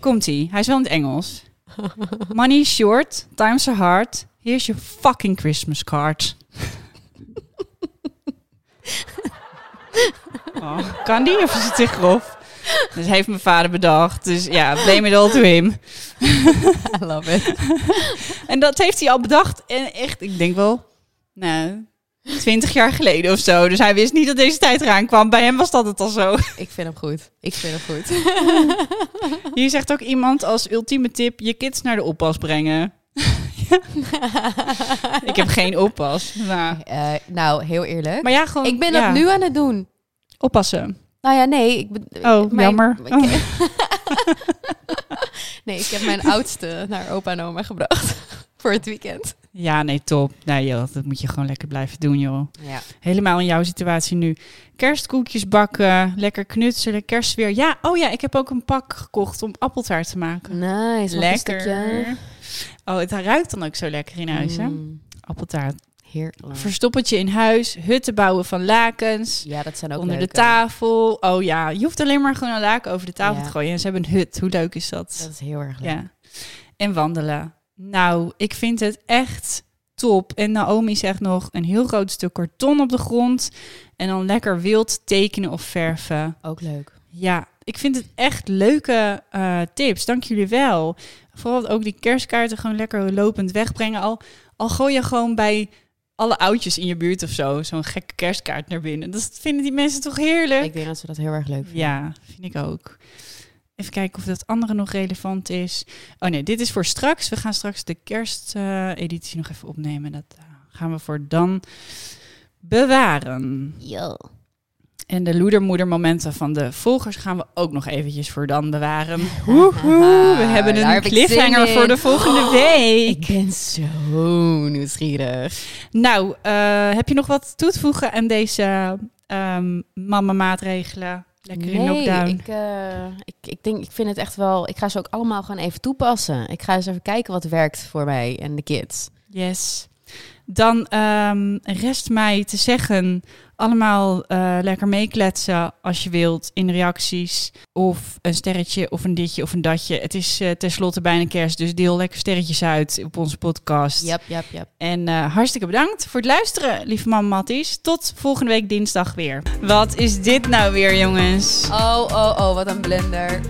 Komt-ie. Hij is wel in het Engels. Money is short, times are hard. Here's your fucking Christmas card. Oh, kan die of is het te grof? Dat heeft mijn vader bedacht. Dus ja, blame it all to him. I love it. En dat heeft hij al bedacht. En echt, ik denk wel, nou, twintig jaar geleden of zo. Dus hij wist niet dat deze tijd eraan kwam. Bij hem was dat het al zo. Ik vind hem goed. Ik vind hem goed. Hier zegt ook iemand als ultieme tip: je kids naar de oppas brengen. Ik heb geen oppas. Maar, Eh, nou, heel eerlijk. maar ja, gewoon. ik ben ja, dat nu aan het doen. oppassen. Nou ja, nee. Ik, Oh, mijn- jammer. Oh. nee, ik heb mijn oudste naar opa en oma gebracht. Voor het weekend. Ja, nee, top. Nee, joh, dat moet je gewoon lekker blijven doen, joh. Ja. Helemaal in jouw situatie nu. Kerstkoekjes bakken, lekker knutselen, kerstsfeer. Ja, oh ja, ik heb ook een pak gekocht om appeltaart te maken. Nice. lekker. Oh, het ruikt dan ook zo lekker in huis, hè? Mm, Appeltaart. heerlijk. Verstoppertje in huis, hutten bouwen van lakens. Ja, dat zijn ook onder leuke. de tafel. Oh ja, je hoeft alleen maar gewoon een laken over de tafel Ja. te gooien. En ze hebben een hut. Hoe leuk is dat? Dat is heel erg leuk. ja. En wandelen. Nou, ik vind het echt top. En Naomi zegt nog een heel groot stuk karton op de grond. En dan lekker wild tekenen of verven. Ook leuk. Ja, ik vind het echt leuke eh, tips. Dank jullie wel. Vooral ook die kerstkaarten gewoon lekker lopend wegbrengen. Al, al gooi je gewoon bij alle oudjes in je buurt of zo zo'n gekke kerstkaart naar binnen. Dat vinden die mensen toch heerlijk? Ik denk dat ze dat heel erg leuk vinden. Ja, vind ik ook. Even kijken of dat andere nog relevant is. Oh nee, dit is voor straks. We gaan straks de kersteditie nog even opnemen. Dat eh, gaan we voor dan bewaren. Yo. En de loedermoedermomenten van de volgers gaan we ook nog eventjes voor dan bewaren. We hebben een heb cliffhanger voor de volgende week. Ik ben zo nieuwsgierig. Nou, eh, heb je nog wat toe te voegen aan deze ehm mama maatregelen? Lekker in lockdown. ik, eh, ik, ik denk, ik vind het echt wel. Ik ga ze ook allemaal gewoon even toepassen. Ik ga eens even kijken wat werkt voor mij en de kids. Yes. Dan ehm, rest mij te zeggen, allemaal eh, lekker meekletsen als je wilt in reacties. Of een sterretje of een ditje of een datje. Het is eh, tenslotte bijna kerst, dus deel lekker sterretjes uit op onze podcast. Jap, jap, jap. En eh, hartstikke bedankt voor het luisteren, lieve mama Matties. Tot volgende week dinsdag weer. Wat is dit nou weer, jongens? Oh, oh, oh, wat een blender.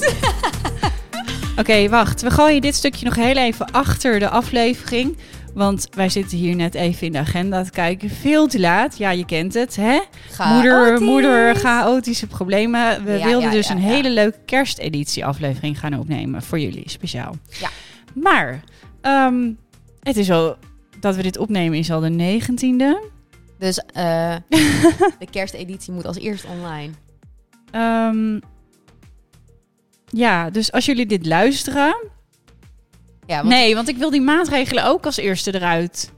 Oké, wacht. We gooien dit stukje nog heel even achter de aflevering. Want wij zitten hier net even in de agenda te kijken. Veel te laat. Ja, je kent het, hè? Moeder, moeder, chaotische problemen. We Ja, wilden ja, dus ja, een hele leuke kersteditie aflevering gaan opnemen. Voor jullie, speciaal. Ja. Maar, ehm, het is al... Dat we dit opnemen is al de negentiende. Dus eh, de kersteditie moet als eerst online. Ehm, ja, dus als jullie dit luisteren... Ja, want Nee, want ik wil die maatregelen ook als eerste eruit.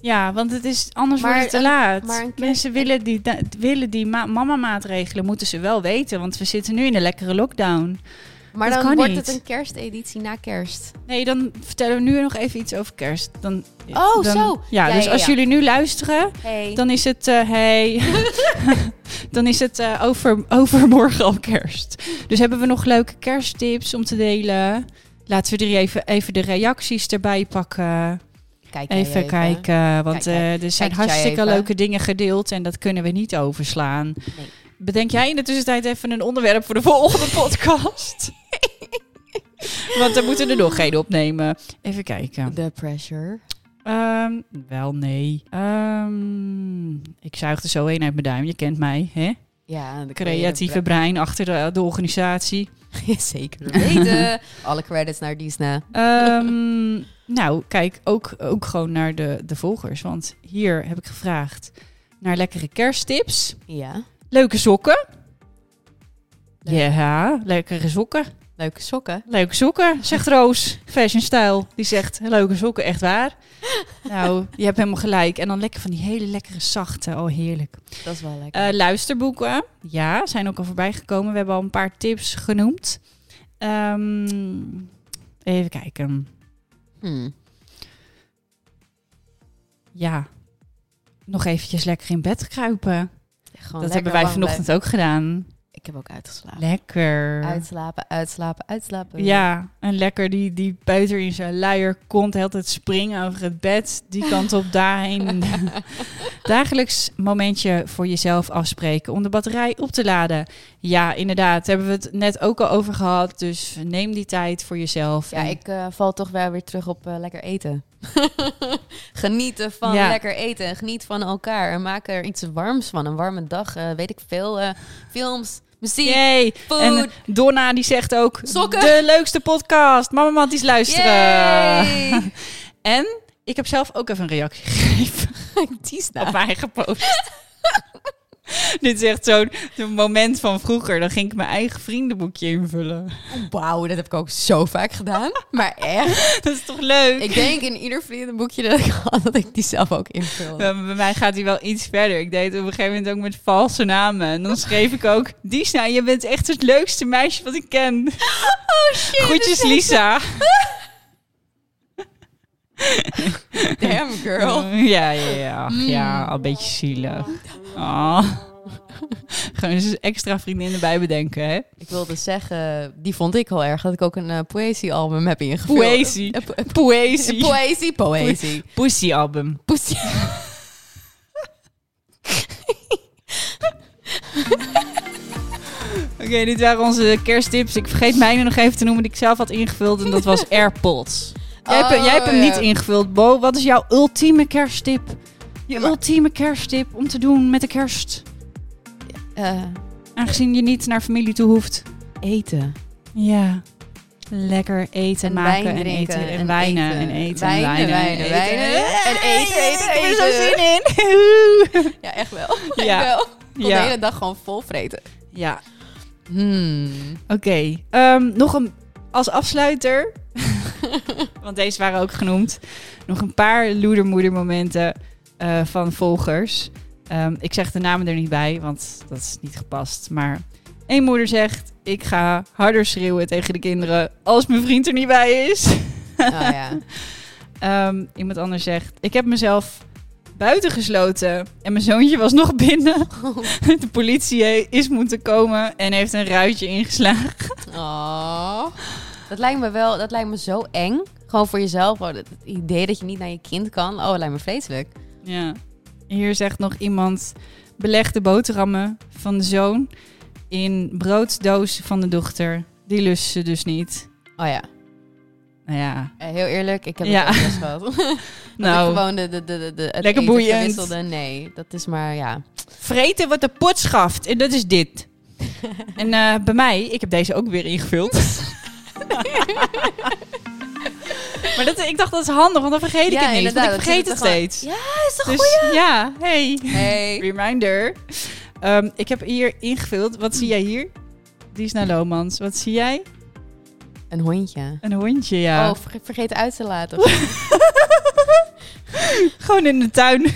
Ja, want het is anders Maar wordt het te laat. maar een Mensen willen die, willen die ma- mama maatregelen, moeten ze wel weten. Want we zitten nu in een lekkere lockdown. maar dat dan wordt niet. het een kersteditie na kerst. Nee, dan vertellen we nu nog even iets over kerst. Dan, Oh, dan- zo. Ja, Ja, dus ja, als ja. jullie nu luisteren, Hey. dan is het... hey, dan is het eh, over, overmorgen al kerst. Dus hebben we nog leuke kersttips om te delen. Laten we er even, even de reacties erbij pakken. Kijk Even, kijken, want Kijk, eh, er zijn hartstikke leuke dingen gedeeld en dat kunnen we niet overslaan. Nee. Bedenk jij in de tussentijd even een onderwerp voor de volgende podcast? want dan moeten we er nog geen opnemen. Even kijken. The pressure. Ehm, wel, nee. Ehm, ik zuig er zo een uit mijn duim. Je kent mij, hè? Ja, de Creatieve brein achter de, de organisatie. Zeker weten. Alle credits naar Disney. Ehm, nou, kijk ook, ook gewoon naar de, de volgers. Want hier heb ik gevraagd naar lekkere kersttips. Ja. Leuke sokken. Leuk. Ja, lekkere sokken. Leuke sokken. Leuke sokken, zegt Roos. Fashion Style. Die zegt, leuke sokken, echt waar. nou, je hebt helemaal gelijk. En dan lekker van die hele lekkere zachte. Oh, heerlijk. Dat is wel lekker. Eh, luisterboeken. Ja, zijn ook al voorbij gekomen. We hebben al een paar tips genoemd. Ehm, even kijken. Hmm. Ja, nog eventjes lekker in bed kruipen. Dat hebben wij vanochtend ook gedaan. Ik heb ook uitgeslapen. Lekker. Uitslapen, uitslapen, uitslapen. Ja, en lekker die, die peuter in zijn luier kont het springen over het bed. Die kant op, daarheen. Dagelijks momentje voor jezelf afspreken om de batterij op te laden. Ja, inderdaad. Hebben we het net ook al over gehad. Dus neem die tijd voor jezelf. Ja, En- ik eh, val toch wel weer terug op eh, lekker eten. Genieten van Ja. lekker eten. en Geniet van elkaar. En maak er iets warms van. Een warme dag. eh, weet ik veel. films, muziek, Yay. food. En Donna die zegt ook Sokken. de leukste podcast. Mama Matties luisteren. En ik heb zelf ook even een reactie gegeven Die op mijn eigen post. Dit is echt zo'n moment van vroeger. Dan ging ik mijn eigen vriendenboekje invullen. Wauw, dat heb ik ook zo vaak gedaan. Maar echt. Dat is toch leuk? Ik denk in ieder vriendenboekje dat ik had, dat ik die zelf ook invul. Ja, maar bij mij gaat hij wel iets verder. Ik deed het op een gegeven moment ook met valse namen. En dan schreef ik ook... Disna, je bent echt het leukste meisje wat ik ken. Oh shit. Groetjes Lisa. Damn girl. Ja, ja, ja. Ach, ja, al een beetje zielig. Oh. Gewoon eens extra vriendinnen erbij bedenken, hè? Ik wilde zeggen, die vond ik heel erg, dat ik ook een eh, poëziealbum heb ingevuld. Poëzie. Eh, po- Poëzie. Poëzie, poëzie. Poëzie-album. Poesie. Oké, dit waren onze kersttips. Ik vergeet mijne nog even te noemen die ik zelf had ingevuld. En dat was AirPods. Jij, hebt, Oh, jij hebt hem ja. niet ingevuld, Bo. Wat is jouw ultieme kersttip? Je Maar- ultieme kersttip om te doen met de kerst. Eh, Aangezien je niet naar familie toe hoeft. eten. Ja. Lekker eten En maken wijn en drinken eten. En wijnen eten. en eten. Wijnen, en wijnen, wijnen, en wijnen. En eten, eten, Ik heb er zo eten. zin in. Ja, echt wel. Ja. Echt wel. Ik kon Ja. de hele dag gewoon vol vreten. Ja, Hmm. Oké, ehm, nog een als afsluiter. want deze waren ook genoemd. Nog een paar loedermoedermomenten eh van volgers. Ehm, ik zeg de namen er niet bij, want dat is niet gepast. Maar één moeder zegt: Ik ga harder schreeuwen tegen de kinderen als mijn vriend er niet bij is. Oh ja. Ehm, iemand anders zegt: Ik heb mezelf buiten gesloten en mijn zoontje was nog binnen. De politie is moeten komen en heeft een ruitje ingeslagen. Oh. Dat lijkt me wel, dat lijkt me zo eng. Gewoon voor jezelf. Gewoon het idee dat je niet naar je kind kan. Oh, dat lijkt me vreselijk. Ja. Hier zegt nog iemand: beleg de boterhammen van de zoon in brooddoos van de dochter. Die lust ze dus niet. Oh ja. Nou ja, Eh, heel eerlijk, ik heb Ja. het best gehad. Nou, gewoon de, de, de, de, het Lekker boeiend. Nee, dat is maar, ja. vreten wat de pot schaft. En dat is dit. en eh, bij mij, ik heb deze ook weer ingevuld. maar dat, ik dacht dat is handig, want dan vergeet ik Ja, het niet. Want ik vergeet het gewoon- steeds. Ja, is toch Dus ja, hey. Hey. Reminder. Ehm, ik heb hier ingevuld. Wat zie jij hier? Die is naar Lomans. Wat zie jij? Een hondje. Een hondje, ja. Oh, verge- vergeet uit te laten. Gewoon in de tuin.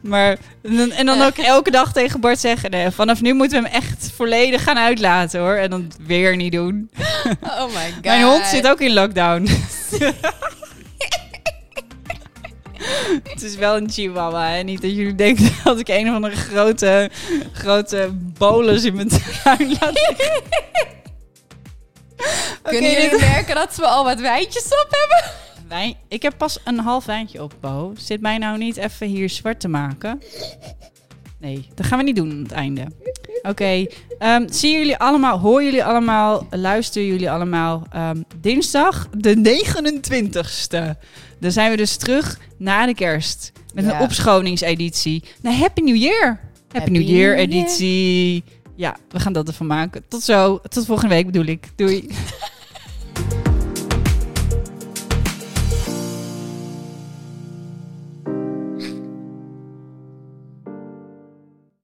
Maar, en dan, dan ook elke dag tegen Bart zeggen... Nee, vanaf nu moeten we hem echt volledig gaan uitlaten, hoor. En dan weer niet doen. Oh my god. Mijn hond zit ook in lockdown. Het is wel een chihuahua, hè? Niet dat jullie denken dat ik een of andere grote, grote bolus in mijn tuin laat Kunnen jullie merken dat we al wat wijntjes op hebben? Wijn. Ik heb pas een half wijntje op, Bo. Zit mij nou niet even hier zwart te maken? Nee, dat gaan we niet doen aan het einde. Oké, ehm, zien jullie allemaal, horen jullie allemaal, luisteren jullie allemaal ehm, dinsdag de 29ste. Dan zijn we dus terug na de kerst met Ja. een opschoningseditie. Nou, Happy New Year! Happy, Happy New Year New Year. editie. Ja, we gaan dat ervan maken. Tot zo. Tot volgende week bedoel ik. Doei.